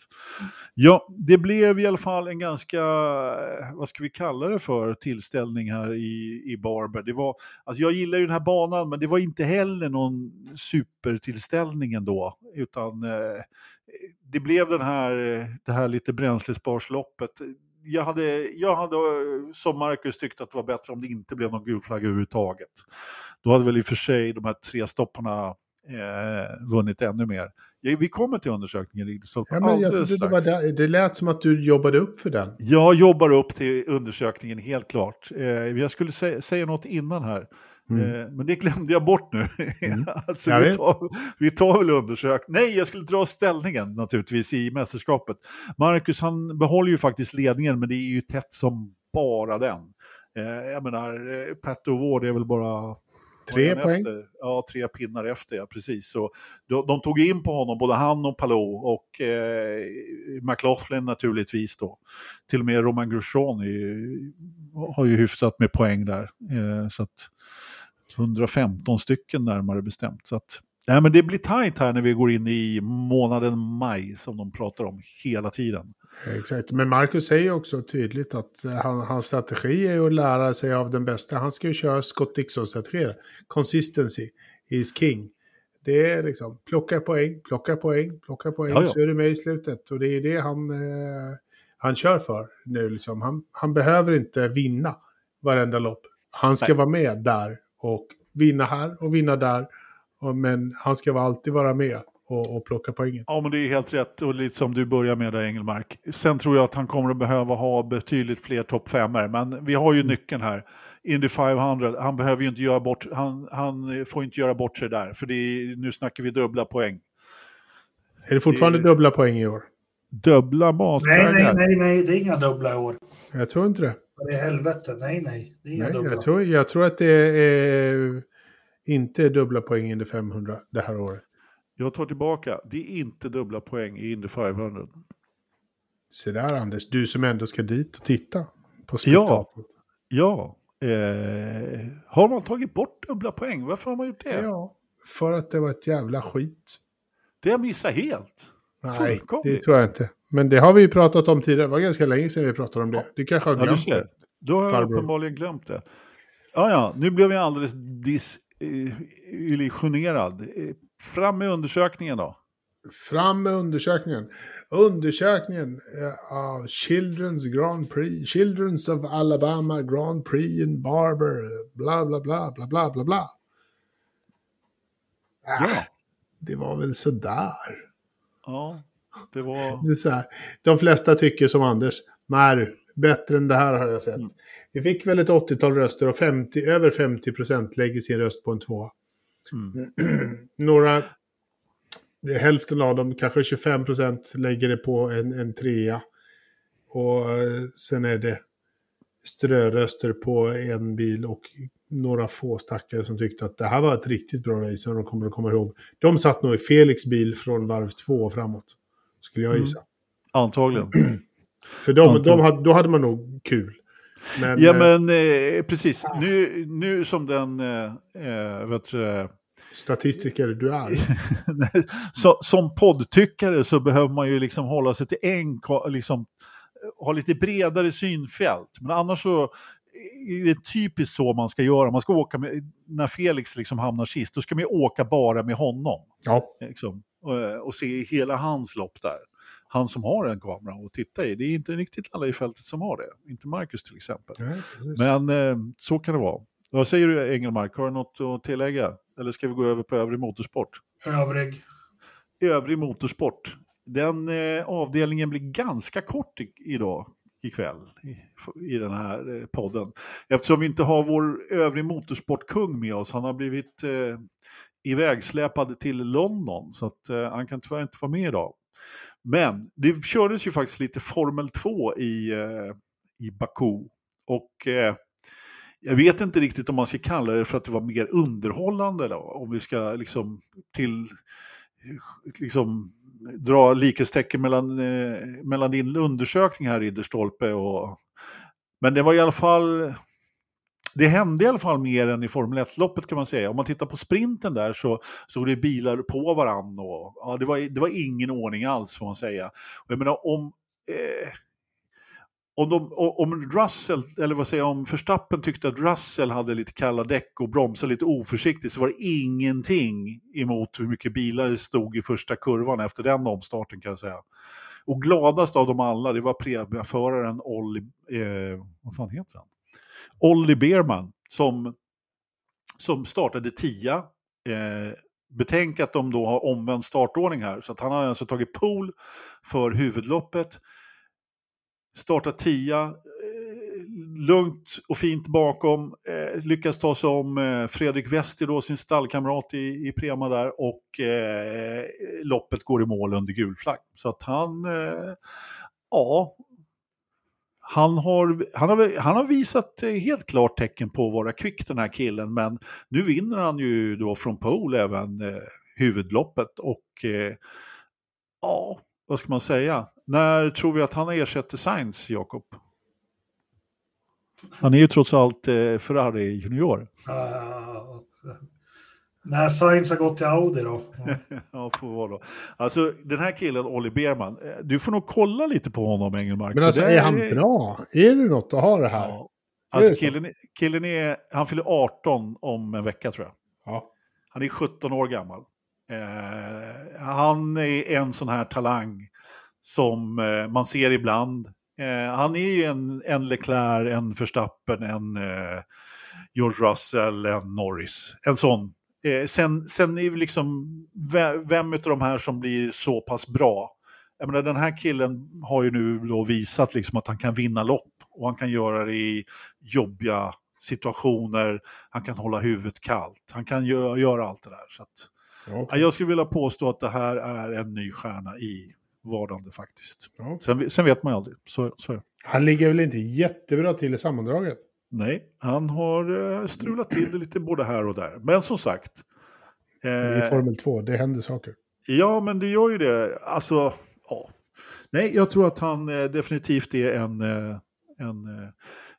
ja, det blev i alla fall en ganska, eh, vad ska vi kalla det för, tillställning här i, i Barber. Det var, alltså jag gillar ju den här banan, men det var inte heller någon supertillställning ändå, utan eh, det blev den här, det här lite bränslesparsloppet jag hade, jag hade som Marcus tyckt att det var bättre om det inte blev någon gul flagga överhuvudtaget. Då hade väl i och för sig de här tre stopparna eh, vunnit ännu mer. Vi kommer till undersökningen. Så ja, men jag, det, var där, det lät som att du jobbade upp för den. Jag jobbar upp till undersökningen, helt klart. Eh, jag skulle sä säga något innan här. Mm. Eh, men det glömde jag bort nu. Mm. alltså, vi, tar, vi tar väl undersök. Nej, jag skulle dra ställningen naturligtvis i mästerskapet. Marcus han behåller ju faktiskt ledningen, men det är ju tätt som bara den. Eh, jag menar, eh, Petto Ward är väl bara Tre poäng? Efter. Ja, tre pinnar efter, ja precis. Så de, de, tog in på honom, både han och Palou och eh, McLaughlin naturligtvis då. Till och med Roman Grosjean har ju hyfsat med poäng där. Eh, så att 115 stycken närmare bestämt. Så att, nej, men det blir tajt här när vi går in i månaden maj som de pratar om hela tiden. Exakt, men Marcus säger också tydligt att eh, han, hans strategi är att lära sig av den bästa. Han ska ju köra Scott Dixon-strategier. Consistency is king. Det är liksom plocka poäng, plocka poäng, plocka poäng, ja, ja. så är du med i slutet. Och det är det han, eh, han kör för nu. Liksom. Han, han behöver inte vinna varenda lopp. Han ska Nej. vara med där och vinna här och vinna där. Men han ska alltid vara med och, och plocka poängen. Ja, men det är helt rätt och lite som du börjar med där Engelmark. Sen tror jag att han kommer att behöva ha betydligt fler topp femmer, men vi har ju mm. nyckeln här. Indy 500, han behöver ju inte göra bort, han, han får inte göra bort sig där, för det är, nu snackar vi dubbla poäng. Är det fortfarande det är... dubbla poäng i år? Dubbla matkaggar? Nej, nej, nej, nej, det är inga dubbla i år. Jag tror inte det. I helvete? Nej, nej. Det är inga nej, dubbla. Jag tror, jag tror att det är, inte är dubbla poäng Indy 500 det här året. Jag tar tillbaka, det är inte dubbla poäng i Indy 500. Se där Anders, du som ändå ska dit och titta på spektaklet. Ja, Ja. Eh, har man tagit bort dubbla poäng? Varför har man gjort det? Ja, för att det var ett jävla skit. Det jag missat helt. Nej, det tror jag inte. Men det har vi ju pratat om tidigare. Det var ganska länge sedan vi pratade om det. Du kanske har Ja, du glömt ser. Då har jag uppenbarligen glömt det. Ja, ja, nu blev jag alldeles disillusionerad. Eh, Fram med undersökningen då. Fram med undersökningen. Undersökningen eh, av Children's Grand Prix. Children's of Alabama Grand Prix in Barber. Bla, bla, bla, bla, bla, bla, bla. Äh, Ja. Det var väl sådär. Ja, det var... Det är så här. De flesta tycker som Anders. Nej, bättre än det här har jag sett. Mm. Vi fick väl ett 80-tal röster och 50, över 50 procent lägger sin röst på en tvåa. Mm. Några, hälften av dem, kanske 25 procent lägger det på en, en trea. Och eh, sen är det ströröster på en bil och några få stackare som tyckte att det här var ett riktigt bra race som de kommer att komma ihåg. De satt nog i Felix bil från varv två och framåt. Skulle jag Mm. gissa. Antagligen. För de, Anton. de hade, då hade man nog kul. Men, Ja, eh, men eh, precis. Nu, nu som den... Eh, eh, vet du, eh, statistiker du är. så, som poddtyckare så behöver man ju liksom hålla sig till en, liksom, ha lite bredare synfält. Men annars så är det typiskt så man ska göra. Man ska åka med, när Felix liksom hamnar sist, då ska man ju åka bara med honom. Ja, Liksom, och, och se hela hans lopp där. Han som har en kamera att titta i. Det är inte riktigt alla i fältet som har det. Inte Marcus till exempel. nej. Men eh, så kan det vara. Vad säger du Engelmark? Har du något att tillägga? Eller ska vi gå över på övrig motorsport? Övrig. Övrig motorsport. Den eh, avdelningen blir ganska kort i, idag, ikväll, i, i den här eh, podden. Eftersom vi inte har vår övrig motorsportkung med oss. Han har blivit eh, ivägsläpad till London, så att, eh, han kan tyvärr inte vara med idag. Men det kördes ju faktiskt lite Formel 2 i, eh, i Baku. Och eh, jag vet inte riktigt om man ska kalla det för att det var mer underhållande då, om vi ska liksom till liksom dra likhetstecken mellan, eh, mellan din undersökning här Ridderstolpe och... Men det var i alla fall... Det hände i alla fall mer än i Formel 1-loppet kan man säga. Om man tittar på sprinten där så stod det bilar på varandra och ja, det, var, det var ingen ordning alls får man säga. Och jag menar om... Eh, om, de, om Russell, eller vad säger jag, om Verstappen tyckte att Russell hade lite kalla däck och bromsade lite oförsiktigt så var det ingenting emot hur mycket bilar det stod i första kurvan efter den omstarten kan jag säga. Och gladast av dem alla, det var premiaföraren Olli, eh, vad fan heter han? Olli Berman som, som startade tia. Eh, betänk att de då har omvänd startordning här, så att han har alltså tagit pool för huvudloppet startar tia, eh, lugnt och fint bakom, eh, lyckas ta sig om eh, Fredrik Wester, då, sin stallkamrat i, i Prema där, och eh, loppet går i mål under gul flagg. Så att han, eh, ja, han har, han, har, han har visat eh, helt klart tecken på att vara kvick den här killen, men nu vinner han ju då från pole även eh, huvudloppet och eh, ja, vad ska man säga? När tror vi att han ersätter Sainz, Jakob? Han är ju trots allt eh, Ferrari junior. Uh, när Sainz har gått till Audi då. ja, får vara då. Alltså den här killen, Olli Berman, eh, du får nog kolla lite på honom, Engelmark. Men alltså, det är han bra? Är det något att ha det här? Ja. Är Alltså killen, killen är, han fyller 18 om en vecka tror jag. Ja. Han är 17 år gammal. Eh, han är en sån här talang som eh, man ser ibland. Eh, han är ju en, en Leclerc, en Verstappen, en eh, George Russell, en Norris. En sån. Eh, sen, sen är det liksom, vem, vem av de här som blir så pass bra? Jag menar, den här killen har ju nu då visat liksom att han kan vinna lopp och han kan göra det i jobbiga situationer. Han kan hålla huvudet kallt. Han kan gö- göra allt det där. Så att, Okej. Jag skulle vilja påstå att det här är en ny stjärna i vardande faktiskt. Ja. Sen, sen vet man ju aldrig. Så, så. Han ligger väl inte jättebra till i sammandraget? Nej, han har eh, strulat till det lite både här och där. Men som sagt. I Eh, Formel 2, det händer saker. ja, men det gör ju det. Alltså, ja. Nej, jag tror att han eh, definitivt är en, eh, en, eh,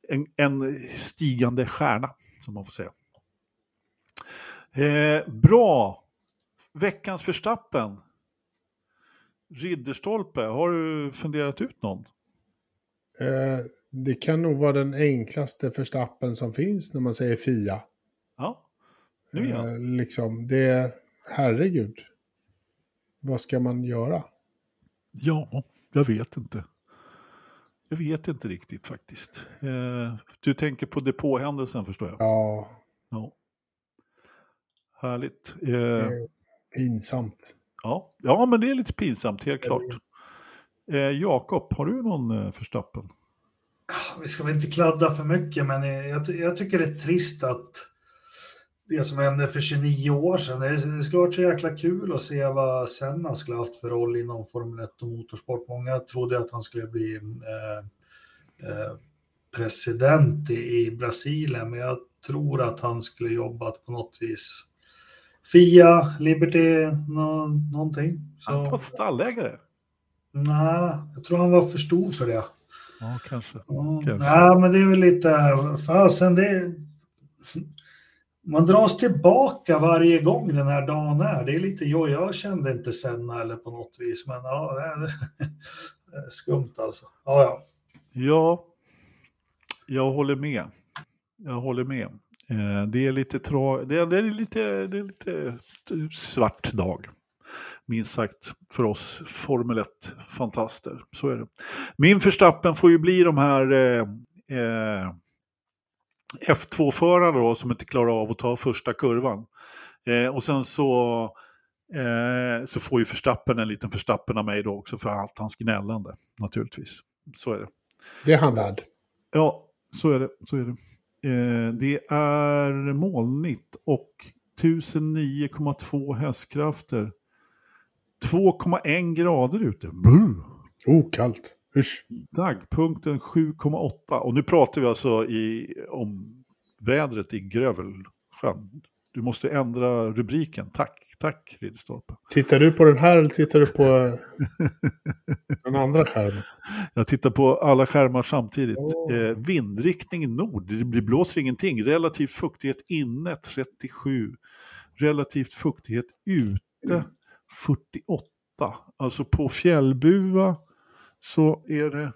en, en stigande stjärna, som man får säga. Eh, bra! Veckans förstappen. Ridderstolpe, har du funderat ut någon? Eh, det kan nog vara den enklaste förstappen som finns när man säger Fia. Ja, nu igen. Eh, liksom, det är, herregud. Vad ska man göra? Ja, jag vet inte. Jag vet inte riktigt faktiskt. Eh, du tänker på depåhändelsen förstår jag? Ja, Ja. Härligt. Eh, är pinsamt. ja. ja, men det är lite pinsamt, helt klart. Eh, Jakob, har du någon eh, förstappen? Vi ska väl inte kladda för mycket, men jag, jag tycker det är trist att det som hände för 29 år sedan, det, det skulle varit så jäkla kul att se vad Senna skulle haft för roll inom Formel 1 och motorsport. Många trodde att han skulle bli eh, eh, president i, i Brasilien, men jag tror att han skulle jobbat på något vis. Fia, Liberty, nå, någonting. Han var Så, stallägare. nej, jag tror han var för stor för det. Ja, kanske. Ja, Kanske. nej, men det är väl lite, fasen det man dras tillbaka varje gång den här dagen är. Det är lite, jo, jag kände inte Senna eller på något vis, men ja, det är skumt alltså. Ja, ja. Ja, jag håller med. Jag håller med. Eh, det är lite tra... det, är, det är lite, det är lite svart dag. Minst sagt för oss Formel 1-fantaster. Så är det. Min förstappen får ju bli de här eh, eh, F2-förarna då som inte klarar av att ta första kurvan. Eh, och sen så, eh, så får ju förstappen en liten förstappen av mig då också för allt hans gnällande. Naturligtvis. Så är det. Det är han värd. Ja, så är det. Så är det. Eh, det är molnigt och 1009,2 hästkrafter. 2,1 grader ute. Buh! Oh, kallt. Usch. Dagpunkten 7,8. Och nu pratar vi alltså i, om vädret i Grövelsjön. Du måste ändra rubriken. Tack, tack Ridderstolpe. Tittar du på den här eller tittar du på den andra skärmen? Jag tittar på alla skärmar samtidigt. Åh. Eh, vindriktning nord, det blir- blåser ingenting. Relativ fuktighet inne 37. Relativt fuktighet ute 48. Alltså på fjällbua så är det...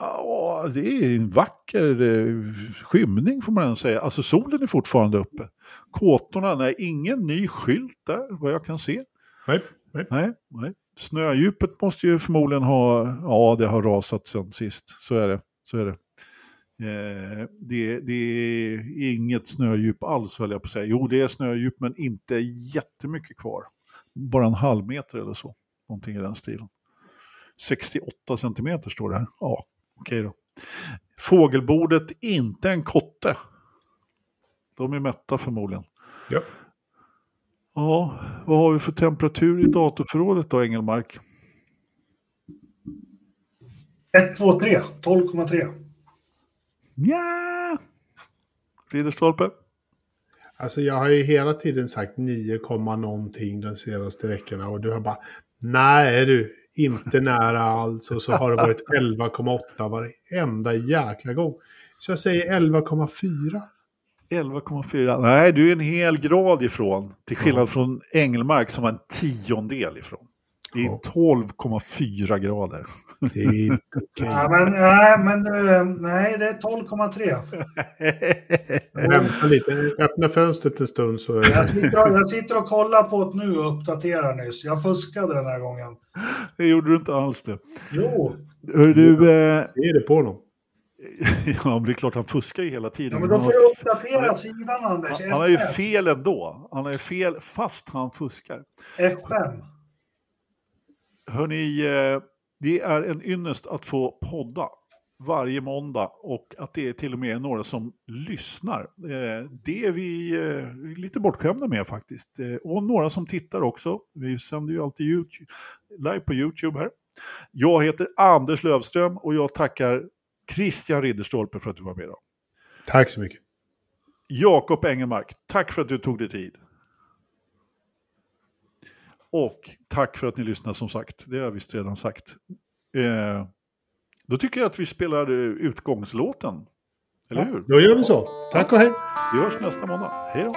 Ja, det är en vacker eh, skymning får man säga. Alltså solen är fortfarande uppe. Kåtorna, nej, ingen ny skylt där vad jag kan se. Nej. nej. Nej, nej. Snödjupet måste ju förmodligen ha, ja det har rasat sen sist, så är det. Så är det. Eh, det, det är inget snödjup alls höll jag på att säga. Jo det är snödjup men inte jättemycket kvar. Bara en halv meter eller så. Någonting i den stilen. 68 centimeter står det här. Ja, okej då. Fågelbordet, inte en kotte. De är mätta förmodligen. Ja. Ja, vad har vi för temperatur i datorförrådet då, Engelmark? 1, 2, 3, 12,3. Ja. Ridderstolpe? Alltså jag har ju hela tiden sagt 9, komma någonting de senaste veckorna och du har bara nej du, inte nära alls och så har det varit 11,8 varenda jäkla gång. Så jag säger 11,4. 11,4. Nej, du är en hel grad ifrån. Till skillnad från Engelmark som var en tiondel ifrån. Det är Ja. 12,4 grader. Det är inte okej. Ja, men, nej, men eh, nej, det är 12,3. Vänta lite, öppna fönstret en stund så... Jag sitter, och, jag sitter och kollar på det nu och uppdaterar nyss. Jag fuskade den här gången. det gjorde du inte alls det. Jo, Hör du, eh, Det är det på honom. ja, men det är klart han fuskar ju hela tiden. ja, men då får du uppdatera sidan Anders. Han, han har ju F5. fel ändå. Han har ju fel fast han fuskar. F5. Hörni, eh, det är en ynnest att få podda varje måndag och att det är till och med några som lyssnar. Eh, Det är vi eh, lite bortskämda med faktiskt. Och några som tittar också. Vi sänder ju alltid YouTube, live på YouTube här. Jag heter Anders Lövström och jag tackar Christian Ridderstolpe för att du var med idag. Tack så mycket. Jakob Engelmark, tack för att du tog dig tid. Och tack för att ni lyssnar som sagt. Det har jag visst redan sagt. Eh, Då tycker jag att vi spelar utgångslåten. Eller Ja, hur? då gör vi så. Tack och hej. Vi hörs nästa måndag. Hej då!